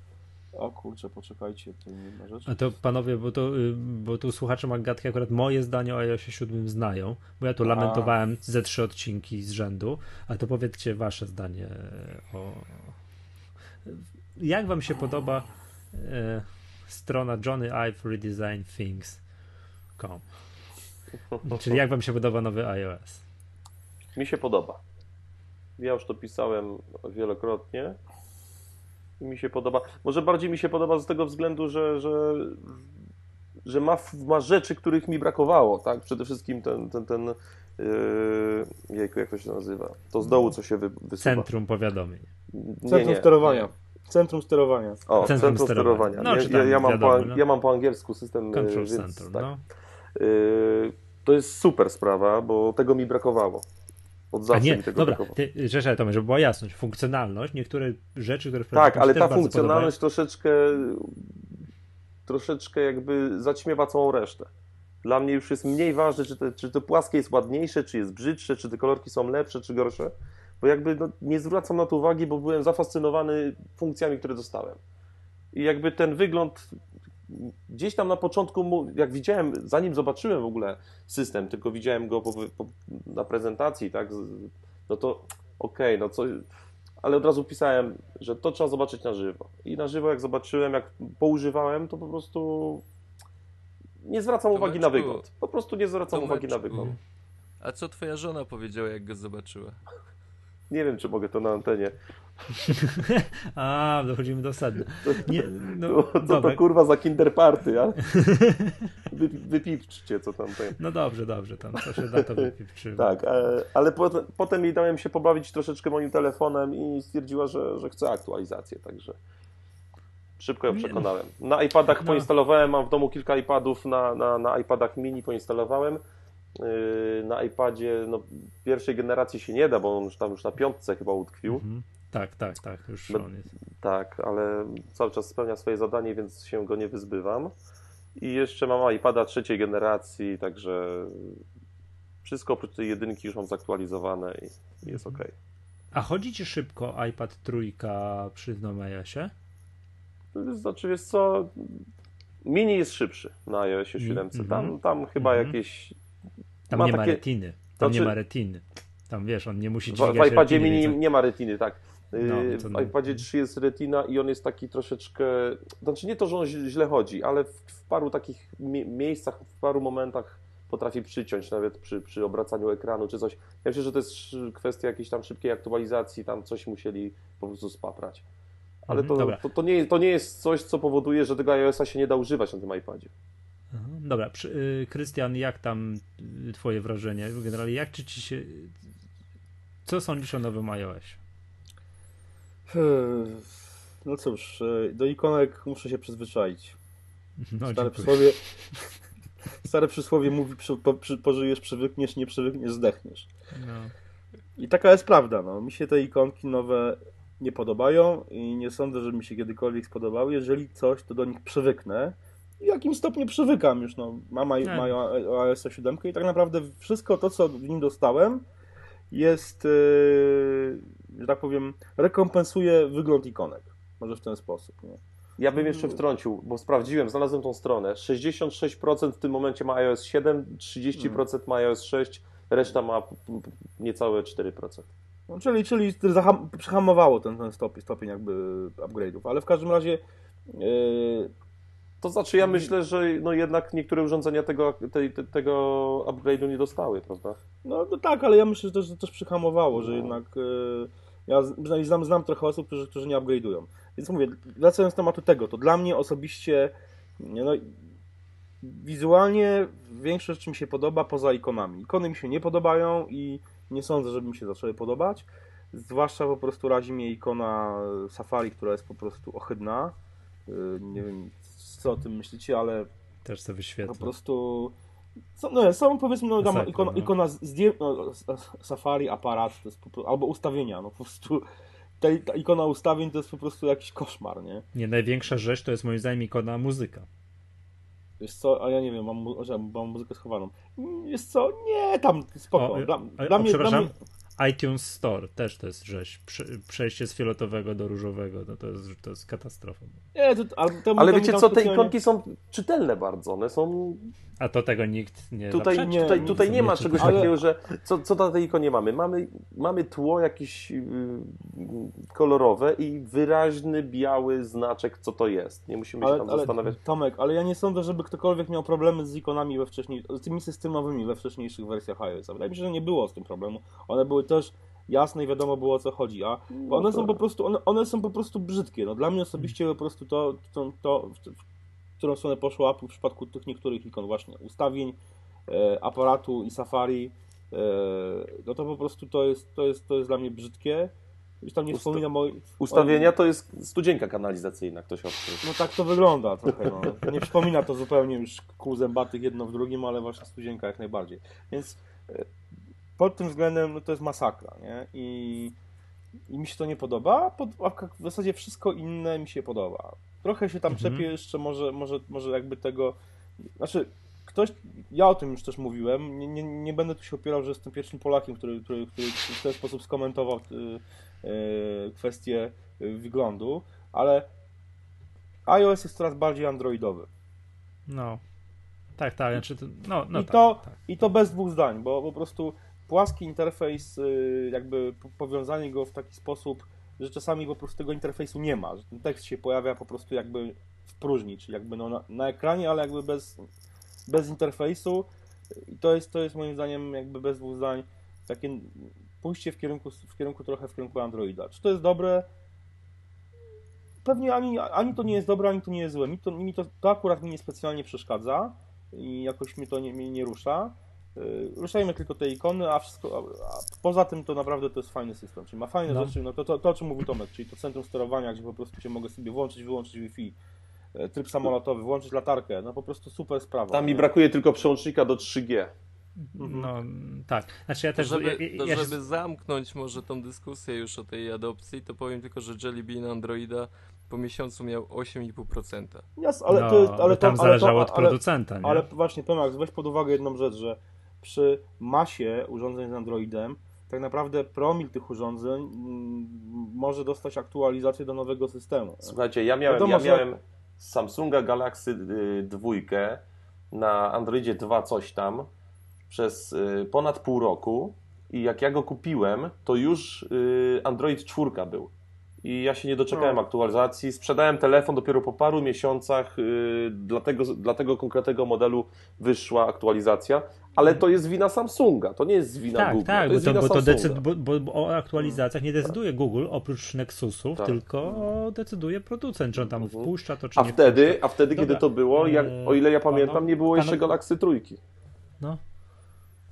o kurczę, poczekajcie, to inna rzecz. A to panowie, bo, to, y, bo tu słuchacze Magatki akurat moje zdanie o iOSie 7 znają, bo ja tu lamentowałem ze trzy odcinki z rzędu, a to powiedzcie wasze zdanie o... Jak wam się podoba e, strona Johnny Ive Redesign Things.com? Czyli jak wam się podoba nowy iOS? Mi się podoba. Ja już to pisałem wielokrotnie mi się podoba. Może bardziej mi się podoba z tego względu, że, że, że ma, ma rzeczy, których mi brakowało, tak? Przede wszystkim ten, ten, ten yy, jejku, jak to się nazywa? To z dołu, co się wy, wysuwa. Centrum powiadomień. Centrum nie, sterowania. Nie. Centrum sterowania. O, centrum, centrum sterowania. sterowania. No, ja, ja, mam wiadomo, po, no. ja mam po angielsku system. Control więc, Center, tak. no. Yy, to jest super sprawa, bo tego mi brakowało. Od A zawsze nie, mi tego dobra, brakowało. ty, rzecz, Tomek, żeby była jasność, funkcjonalność, niektóre rzeczy, które w Tak, ale ta funkcjonalność troszeczkę troszeczkę jakby zaćmiewa całą resztę. Dla mnie już jest mniej ważne, czy, te, czy to płaskie jest ładniejsze, czy jest brzydsze, czy te kolorki są lepsze, czy gorsze, bo jakby no, nie zwracam na to uwagi, bo byłem zafascynowany funkcjami, które dostałem. I jakby ten wygląd gdzieś tam na początku, jak widziałem, zanim zobaczyłem w ogóle system, tylko widziałem go po, po, na prezentacji, tak, no to okej, no co, ale od razu pisałem, że to trzeba zobaczyć na żywo. I na żywo jak zobaczyłem, jak poużywałem, to po prostu nie zwracam uwagi na Tomeczku, wygląd. Po prostu nie zwracam uwagi na Tomeczku, wygląd. A co twoja żona powiedziała, jak go zobaczyła? Nie wiem, czy mogę to na antenie. A, dochodzimy do sedna. Nie, no, co dobra. to kurwa za kinder party, ja? Wy, wypipczcie, co tam ten. No dobrze, dobrze, tam co się da to wypieprzyło. Tak, e, ale potem, potem jej dałem się pobawić troszeczkę moim telefonem i stwierdziła, że, że chce aktualizację, także szybko ją no. przekonałem. Na iPadach No. poinstalowałem, mam w domu kilka iPadów, na, na, na iPadach mini poinstalowałem. Yy, Na iPadzie no, pierwszej generacji się nie da, bo on już tam już na piątce chyba utkwił. Mhm. Tak, tak, tak, już No, on jest. Tak, ale cały czas spełnia swoje zadanie, więc się go nie wyzbywam. I jeszcze mam iPada trzeciej generacji, także wszystko oprócz tej jedynki już mam zaktualizowane i jest ok. A chodzi ci szybko iPad trójka przy Nomejasie? Znaczy, wiesz co, mini jest szybszy na iOSie Mi- 7. Tam, mhm. tam chyba Mhm. jakieś... Tam Ma nie ma takie- retiny. Tam nie Znaczy- ma retiny. Tam wiesz, on nie musi W, w dźwigać iPadzie retiny, mini nie ma retiny, tak. No, Yy, to w no. iPadzie 3 jest retina i on jest taki troszeczkę, znaczy nie to, że on źle chodzi, ale w, w paru takich mie- miejscach, w paru momentach potrafi przyciąć, nawet przy, przy obracaniu ekranu czy coś. Ja myślę, że to jest kwestia jakiejś tam szybkiej aktualizacji, tam coś musieli po prostu spaprać. Ale Mhm, to, to, to, nie, to nie jest coś, co powoduje, że tego iOS-a się nie da używać na tym iPadzie. Aha, Dobra, y, Krystian, jak tam y, twoje wrażenie? Generalnie, jak czy ci się... Co sądzisz o nowym iOSie? No cóż, e, do ikonek muszę się przyzwyczaić. No, Stare przysłowie, stare przysłowie mówi, przy, po, przy, pożyjesz, przywykniesz, nie przywykniesz, zdechniesz. No. I taka jest prawda. No. Mi się te ikonki nowe nie podobają i nie sądzę, że mi się kiedykolwiek spodobały. Jeżeli coś, to do nich przywyknę. I w jakim stopniu przywykam już. No. Mam Nie. mają iOS 7 i tak naprawdę wszystko to, co w nim dostałem, jest, yy, że tak powiem, rekompensuje wygląd ikonek. Może w ten sposób. Nie? Ja bym jeszcze wtrącił, bo sprawdziłem, znalazłem tą stronę. 66% w tym momencie ma iOS 7, 30% ma iOS 6, reszta ma niecałe 4%. No, czyli czyli zaham, przyhamowało ten, ten stopień, stopień jakby upgrade'ów. Ale w każdym razie yy, To znaczy, ja myślę, że no jednak niektóre urządzenia tego, tej, te, tego upgrade'u nie dostały, prawda? No, no tak, ale ja myślę, że też, też przyhamowało, że No. jednak e, ja z- przynajmniej znam, znam trochę osób, którzy, którzy nie upgrade'ują. Więc mówię, wracając do tematu tego, to dla mnie osobiście no, wizualnie większość rzeczy mi się podoba poza ikonami. Ikony mi się nie podobają i nie sądzę, żeby mi się zaczęły podobać. Zwłaszcza po prostu razi mnie ikona Safari, która jest po prostu ohydna. Nie wiem, co o tym myślicie, ale Też sobie po wyświetlę. prostu. Są, no, są powiedzmy, no, tam ikona, no. ikona zdję, no, Safari, aparat, to jest prostu- albo ustawienia, no po prostu. Ta, ta ikona ustawień to jest po prostu jakiś koszmar, nie? Nie, największa rzecz to jest moim zdaniem ikona muzyka. Wiesz co, a ja nie wiem, mam, mam muzykę schowaną. Wiesz co, nie, tam spoko. O, dla, o, dla, o, mnie, dla przepraszam. mnie, iTunes Store też to jest rzeź. Prze- Przejście z fioletowego do różowego, no to jest, to jest katastrofa. nie, to, ale, to, Ale to wiecie co, te ikonki są czytelne bardzo, one są... A to tego nikt nie Tutaj, nie, tutaj, nie- tutaj nie ma czegoś takiego, że... Co, co na tej ikonie mamy? Mamy, mamy tło jakieś yy, kolorowe i wyraźny biały znaczek, co to jest. Nie musimy się Ale, tam ale zastanawiać. Tomek, ale ja nie sądzę, żeby ktokolwiek miał problemy z ikonami we wcześniej, z tymi systemowymi we wcześniejszych wersjach iOS. Wydaje mi się, że nie było z tym problemu. One były też jasne i wiadomo było o co chodzi, a bo one są po prostu, one, one są po prostu brzydkie. No, dla mnie osobiście po prostu to, to, to w, w którą stronę poszło Apple w przypadku tych niektórych ikon właśnie ustawień, e, aparatu i Safari, e, no to po prostu to jest, to jest, to jest dla mnie brzydkie. Już tam nie Usta- wspominam o... Ustawienia to jest studzienka kanalizacyjna, ktoś odkrył. No tak to wygląda trochę. No. Nie przypomina to zupełnie już kół zębatych jedno w drugim, ale właśnie studzienka jak najbardziej. Więc e, pod tym względem no, to jest masakra, nie? I, i mi się to nie podoba, pod, a w zasadzie wszystko inne mi się podoba. Trochę się tam Mhm. jeszcze, może, może, może jakby tego, znaczy ktoś, ja o tym już też mówiłem, nie, nie, nie będę tu się opierał, że jestem pierwszym Polakiem, który, który, który w ten sposób skomentował y, y, kwestię wyglądu, ale iOS jest coraz bardziej androidowy. No. Tak, tak, znaczy no, no I, tak, to, tak. I to bez dwóch zdań, bo po prostu płaski interfejs, y, jakby po- powiązanie go w taki sposób, że czasami po prostu tego interfejsu nie ma, że ten tekst się pojawia po prostu jakby w próżni, czyli jakby no na, na ekranie, ale jakby bez, bez interfejsu i to jest, to jest moim zdaniem jakby bez dwóch zdań takie pójście w kierunku, w kierunku trochę w kierunku Androida. Czy to jest dobre? Pewnie ani, ani to nie jest dobre, ani to nie jest złe. Mi to, mi to, to akurat mi niespecjalnie przeszkadza i jakoś mi to nie, mnie nie rusza. Yy, Ruszajmy tylko te ikony, a, wszystko, a, a poza tym to naprawdę to jest fajny system. Czyli ma fajne No. rzeczy, no to, to, to o czym mówił Tomek, czyli to centrum sterowania, gdzie po prostu się mogę sobie włączyć, wyłączyć Wi-Fi, e, tryb samolotowy, włączyć latarkę, no po prostu super sprawa. Tam mi brakuje tylko przełącznika do 3G. No, tak. Znaczy ja To też... żeby, ja, ja, to ja się- żeby zamknąć może tą dyskusję już o tej adopcji, to powiem tylko, że Jelly Bean Androida po miesiącu miał 8,5%. Jas, ale no, to ale bo to, tam ale zależało to, od ale, producenta, nie? Ale właśnie, Tomek, weź pod uwagę jedną rzecz, że przy masie urządzeń z Androidem, tak naprawdę promil tych urządzeń mm, może dostać aktualizację do nowego systemu. Słuchajcie, ja miałem, Wiadomo, ja miałem Samsunga Galaxy y, dwójkę na Androidzie 2 coś tam przez y, ponad pół roku i jak ja go kupiłem, to już y, Android 4 był. I ja się nie doczekałem No. aktualizacji. Sprzedałem telefon dopiero po paru miesiącach. y, Dla tego, dla tego konkretnego modelu wyszła aktualizacja. Ale to jest wina Samsunga, to nie jest wina tak, Google. tak, to bo, jest to, bo, to Samsunga. decyd, bo, bo, bo o aktualizacjach nie decyduje Google oprócz Nexusów, Tak. tylko decyduje producent, czy on tam Mhm. wpuszcza to, czy A nie wtedy, wpuszcza. a wtedy kiedy Dobra. to było, jak, Eee, o ile ja pamiętam, nie było jeszcze pano- Galaxy trójki. No.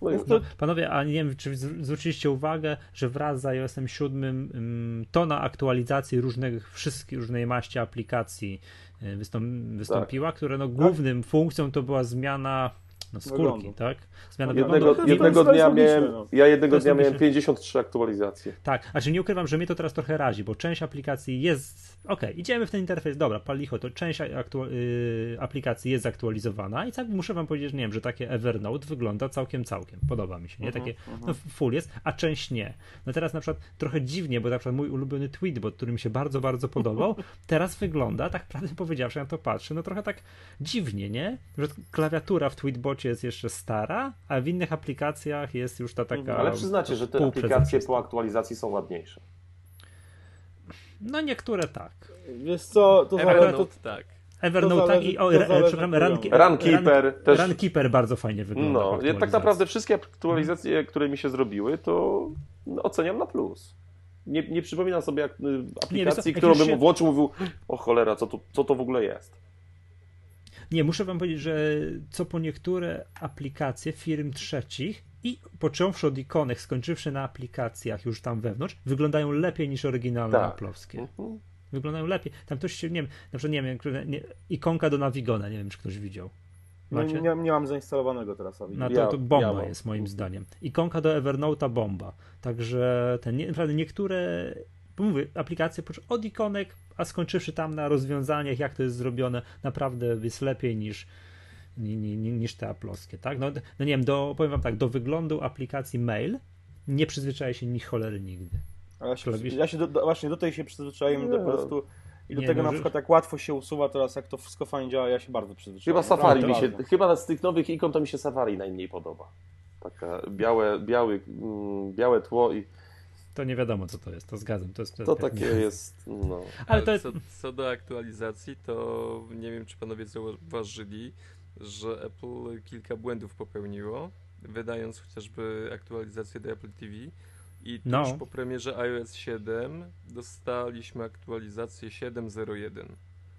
No No No, panowie, a nie wiem, czy zw- zwróciliście uwagę, że wraz z iOS 7 ym, tona aktualizacji różnych, wszystkich, różnej maści aplikacji y, wystąp, wystąpiła, które no, głównym funkcją to była zmiana no, skórki, Wyglądu. tak? Zmiana Jednego, wyglądu. jednego dnia miałem, no. ja jednego dnia miałem logiczne. 53 aktualizacje. Tak, a czy nie ukrywam, że mnie to teraz trochę razi, bo część aplikacji jest. Okej, idziemy w ten interfejs, dobra, palicho, to część aktu... y, aplikacji jest zaktualizowana i tak muszę wam powiedzieć, że nie wiem, że takie Evernote wygląda całkiem, całkiem. Podoba mi się, nie? Takie, no full jest, a część nie. No teraz na przykład trochę dziwnie, bo na przykład mój ulubiony tweetbot, który mi się bardzo, bardzo podobał, teraz wygląda, tak prawdę powiedziawszy, na to patrzę, no trochę tak dziwnie, nie? Że klawiatura w jest jeszcze stara, a w innych aplikacjach jest już ta taka. Ale przyznacie, że te aplikacje po aktualizacji są ładniejsze. No niektóre tak. Wiesz co, to zależy, to, Evernote tak. Evernote To tak i o, to re, przepraszam, Run, programu. Runkeeper też- Runkeeper bardzo fajnie wygląda. No, ja tak naprawdę wszystkie aktualizacje, które mi się zrobiły, to oceniam na plus. Nie, nie przypominam sobie jak, y, aplikacji, co, którą bym się- włączył mówił, o cholera, co to, co to w ogóle jest. Nie, muszę wam powiedzieć, że co po niektóre aplikacje firm trzecich i począwszy od ikonek, skończywszy na aplikacjach już tam wewnątrz, wyglądają lepiej niż oryginalne Tak. aplowskie. Mhm. Wyglądają lepiej. Tam ktoś się, nie wiem, na przykład nie wiem, nie, ikonka do Navigona, nie wiem, czy ktoś widział. Macie? nie, nie, mam zainstalowanego teraz. No to, Ja- to bomba ja jest moim zdaniem. Ikonka do Evernote'a bomba. Także ten, nie, naprawdę niektóre bo mówię, aplikacje od ikonek, a skończywszy tam na rozwiązaniach, jak to jest zrobione, naprawdę jest lepiej niż, ni, ni, ni, niż te aploskie, tak? No, no nie wiem, do, powiem wam tak, do wyglądu aplikacji mail nie przyzwyczaja się ni cholery nigdy. A Ja się, ja się do, do, właśnie do tej się przyzwyczaiłem Nie. do po prostu i do Nie, tego no, na przykład jak łatwo się usuwa teraz, jak to wszystko fajnie działa, ja się bardzo przyzwyczaiłem. Chyba Safari mi się, bardzo. chyba z tych nowych ikon to mi się Safari najmniej podoba. Taka białe, biały, mm, białe tło i To nie wiadomo, co to jest, to zgadzam. To, jest, to jest takie jest, no. Ale to jest... co, co do aktualizacji, to nie wiem, czy panowie zauważyli, że Apple kilka błędów popełniło, wydając chociażby aktualizację do Apple TV. I tuż No. po premierze iOS 7 dostaliśmy aktualizację 7.01.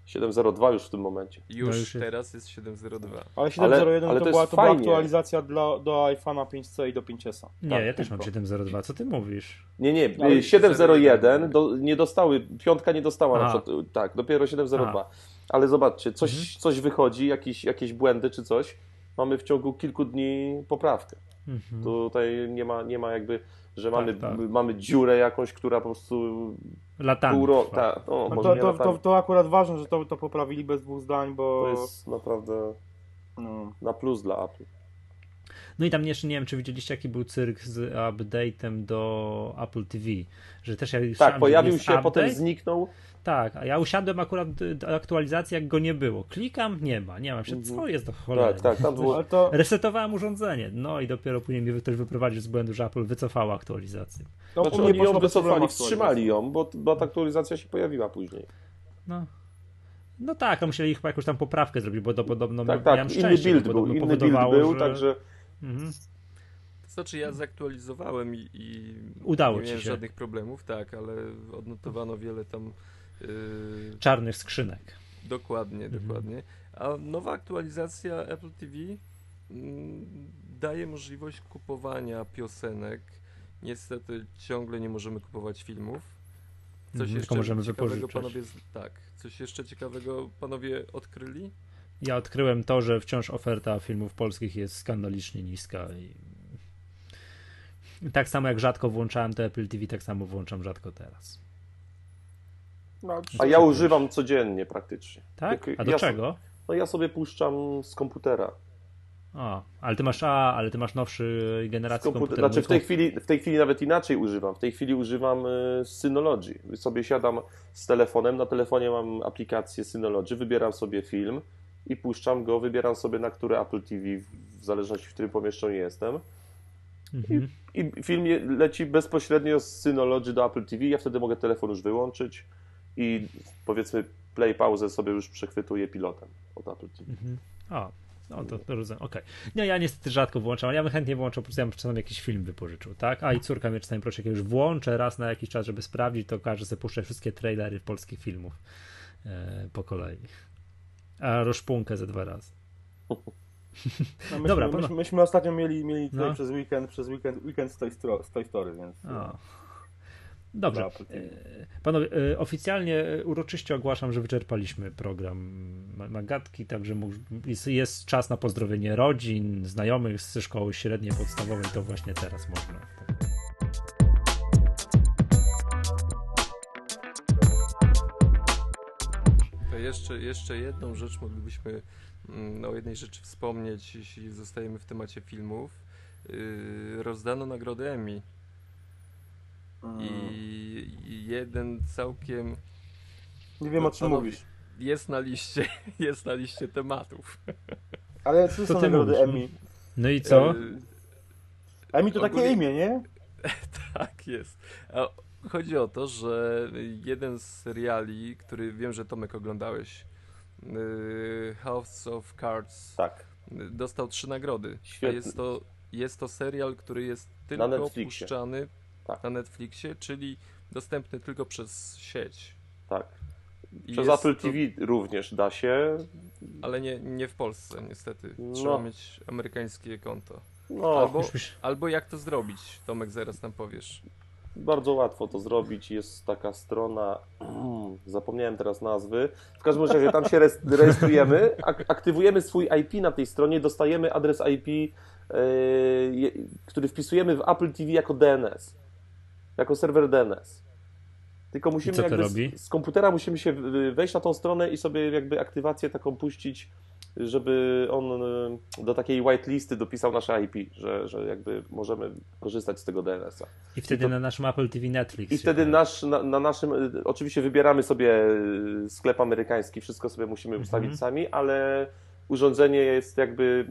702 już w tym momencie. Już, No już teraz jest 7.02. Ale 701 ale to, to była, to była aktualizacja dla, do iPhone'a 5C i do 5S. Nie, tak, ja też mam tylko. 702, co ty mówisz? Nie, nie, Ale y, 701 do, nie dostały, piątka nie dostała na przykład, tak, dopiero 702. Ale zobaczcie, coś, Mhm. coś wychodzi, jakieś, jakieś błędy czy coś, mamy w ciągu kilku dni poprawkę. Mhm. Tutaj nie ma, nie ma jakby, że Tak, mamy, tak. mamy dziurę jakąś, która po prostu Latami. pół roku, tak, no, No to, to, latami. to, to akurat ważne, że to, to poprawili bez dwóch zdań, bo to jest naprawdę no, na plus dla Apple. No i tam jeszcze nie wiem, czy widzieliście, jaki był cyrk z update'em do Apple TV, że też jak Tak, pojawił się, update, potem zniknął. Tak, a ja usiadłem akurat do aktualizacji, jak go nie było. Klikam, nie ma, nie ma. Myślę, co jest do cholery? Tak, tak, tam było, ale to, Resetowałem urządzenie, no i dopiero później mnie ktoś wyprowadził z błędu, że Apple wycofało aktualizację. to Znaczy oni ją wycofali, wstrzymali ją, bo, bo ta aktualizacja się pojawiła później. No. No tak, no musieli chyba jakąś tam poprawkę zrobić, bo to podobno Tak, miałem tak, inny szczęście, build był, inny build był, że... także Mhm. To znaczy ja zaktualizowałem i, i Udało nie ci miałem się. żadnych problemów, tak, ale odnotowano wiele tam yy, Czarnych skrzynek. dokładnie, Mhm. dokładnie. A nowa aktualizacja Apple TV mm, daje możliwość kupowania piosenek. Niestety ciągle nie możemy kupować filmów. Coś Mhm, jeszcze możemy ciekawego panowie tak, coś jeszcze ciekawego panowie odkryli? Ja odkryłem to, że wciąż oferta filmów polskich jest skandalicznie niska i tak samo jak rzadko włączałem to Apple TV, tak samo włączam rzadko teraz. No, A ja używam codziennie praktycznie. Tak? Jak- A do ja, czego? No ja sobie puszczam z komputera. A, ale ty masz, a, ale ty masz nowszy Z generacji komputer... komputera. Znaczy w tej, chwili, w tej chwili nawet inaczej używam. W tej chwili używam y, Synology. Sobie siadam z telefonem, na telefonie mam aplikację Synology, wybieram sobie film i puszczam go, wybieram sobie na które Apple TV, w zależności w którym pomieszczeniu jestem. Mhm. I film je- leci bezpośrednio z Synology do Apple TV. Ja wtedy mogę telefon już wyłączyć i powiedzmy play pauzę sobie już przechwytuję pilotem od Apple TV. Mhm. A, no to, to rozumiem, okej. Nie, ja niestety rzadko włączam, ale ja bym chętnie włączył, po prostu ja bym czasem jakiś film wypożyczył, tak? A i córka mnie czasami prosi, jak już włączę raz na jakiś czas, żeby sprawdzić, to każe sobie puszczać wszystkie trailery polskich filmów e, po kolei. A rozpunkę ze dwa razy. No, myśmy, Dobra, myśmy, myśmy ostatnio mieli, mieli tutaj No. przez weekend, przez weekend, weekend z Toy Story, więc O. Dobrze. E, Panowie, e, oficjalnie e, uroczyście ogłaszam, że wyczerpaliśmy program Ma- Magatki, także jest, czas na pozdrowienie rodzin, znajomych ze szkoły średniej, podstawowej, to właśnie teraz można. To jeszcze, jeszcze jedną rzecz moglibyśmy mm, o jednej rzeczy wspomnieć, jeśli zostajemy w temacie filmów. Yy, rozdano nagrody Emmy Mm. i i jeden całkiem nie wiem o czym panowie- mówisz. jest na liście, jest na liście tematów. Ale co są ty nagrody Emmy? No i co? Emmy to takie Ogólnie- imię, nie? Tak jest. Chodzi o to, że jeden z seriali, który wiem, że Tomek oglądałeś, yy, House of Cards, Tak. dostał trzy nagrody. Świetny. A jest to, jest to serial, który jest tylko puszczany Tak. na Netflixie, czyli dostępny tylko przez sieć. Tak. Przez jest Apple to- TV również da się. Ale nie, nie w Polsce, niestety. No. Trzeba mieć amerykańskie konto. No, Albo, Już albo jak to zrobić, Tomek, zaraz nam powiesz. bardzo łatwo to zrobić. Jest taka strona, zapomniałem teraz nazwy. W każdym razie tam się rejestrujemy, ak- aktywujemy swój IP na tej stronie, dostajemy adres IP, yy, je- który wpisujemy w Apple TV jako DNS, jako serwer DNS. Tylko musimy co to jakby robi? Z, z komputera musimy się wejść na tą stronę i sobie jakby aktywację taką puścić, żeby on yy, do takiej whitelisty dopisał nasze IP, że, że jakby możemy korzystać z tego DNS-a. I wtedy to- na naszym Apple TV Netflix. I wtedy nasz, na, na naszym, y, oczywiście wybieramy sobie y, sklep amerykański, wszystko sobie musimy Mhm. ustawić sami, ale urządzenie jest jakby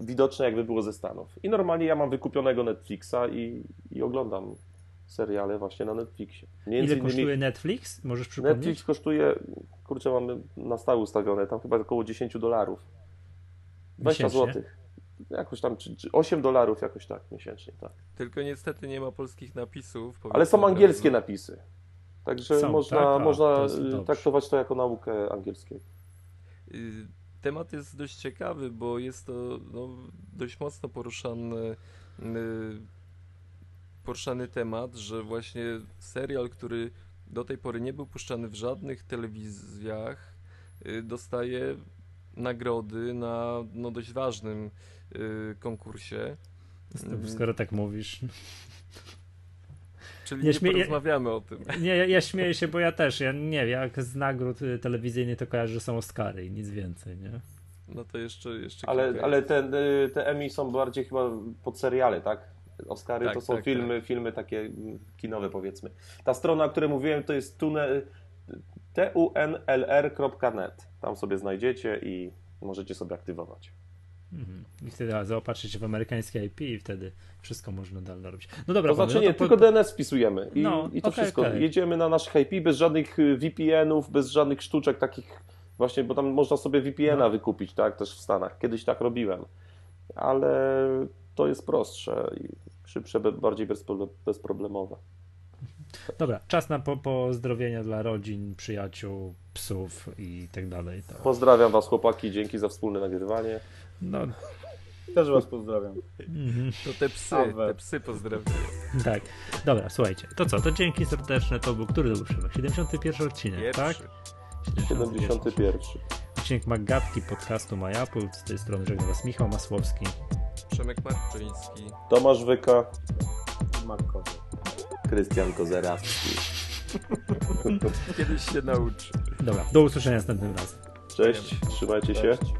widoczne, jakby było ze Stanów. I normalnie ja mam wykupionego Netflixa i, i oglądam seriale właśnie na Netflixie. Między Ile innymi kosztuje Netflix? Możesz przypomnieć? Netflix kosztuje, kurczę, mamy na stałe ustawione, tam chyba około 10 dolarów. 20 Miesięcznie? zł. Jakoś tam, czy, czy 8 dolarów jakoś tak miesięcznie, tak. Tylko niestety nie ma polskich napisów. Ale są od angielskie razu. napisy. Także Są, można, tak? A, można to y, traktować to jako naukę angielskiej. Y, Temat jest dość ciekawy, bo jest to no, dość mocno poruszany, y, poruszany temat, że właśnie serial, który do tej pory nie był puszczany w żadnych telewizjach, y, dostaje nagrody na no, dość ważnym y, konkursie. Mhm. Skoro tak mówisz. Czyli Nie nie, porozmawiamy o tym. Nie, ja, ja śmieję się, bo ja też, ja nie wiem, jak z nagród y, telewizyjnych to kojarzę, że są Oscary i nic więcej, nie? No to jeszcze, jeszcze Ale, ale te, te Emmy są bardziej chyba pod seriale, tak? Oscary Tak, to są tak, filmy, filmy takie mm, kinowe powiedzmy. Ta strona, o której mówiłem, to jest tunlr.net. Tam sobie znajdziecie i możecie sobie aktywować. Mhm. I wtedy zaopatrzyć się w amerykańskie IP i wtedy wszystko można dalej robić. No dobra, To znaczy panowie, nie, no tylko DNS wpisujemy i, No, i to okej, wszystko. okej. Jedziemy na nasz IP bez żadnych y, VPN-ów, bez żadnych sztuczek takich właśnie, bo tam można sobie VPN-a No. wykupić, tak, też w Stanach. Kiedyś tak robiłem, ale to jest prostsze i szybsze, bardziej bezproble- bezproblemowe. Dobra, czas na po pozdrowienia dla rodzin, przyjaciół, psów i tak dalej. To, Pozdrawiam Was chłopaki, dzięki za wspólne nagrywanie. no, Też was pozdrawiam. To te psy, Awe. te psy pozdrawiam. tak. Dobra, słuchajcie, to co, to dzięki serdeczne, to był, który to był Przemek? 71 odcinek, tak? Pierwszy. 71. Odcinek Magatki podcastu MyApple, z tej strony żegna Was Michał Masłowski. Przemek Marczyński. Tomasz Wyka, Matko. Krystian Kozerawski. Kiedyś się nauczy. Dobra, do usłyszenia następnym razem. Cześć, trzymajcie się. Cześć.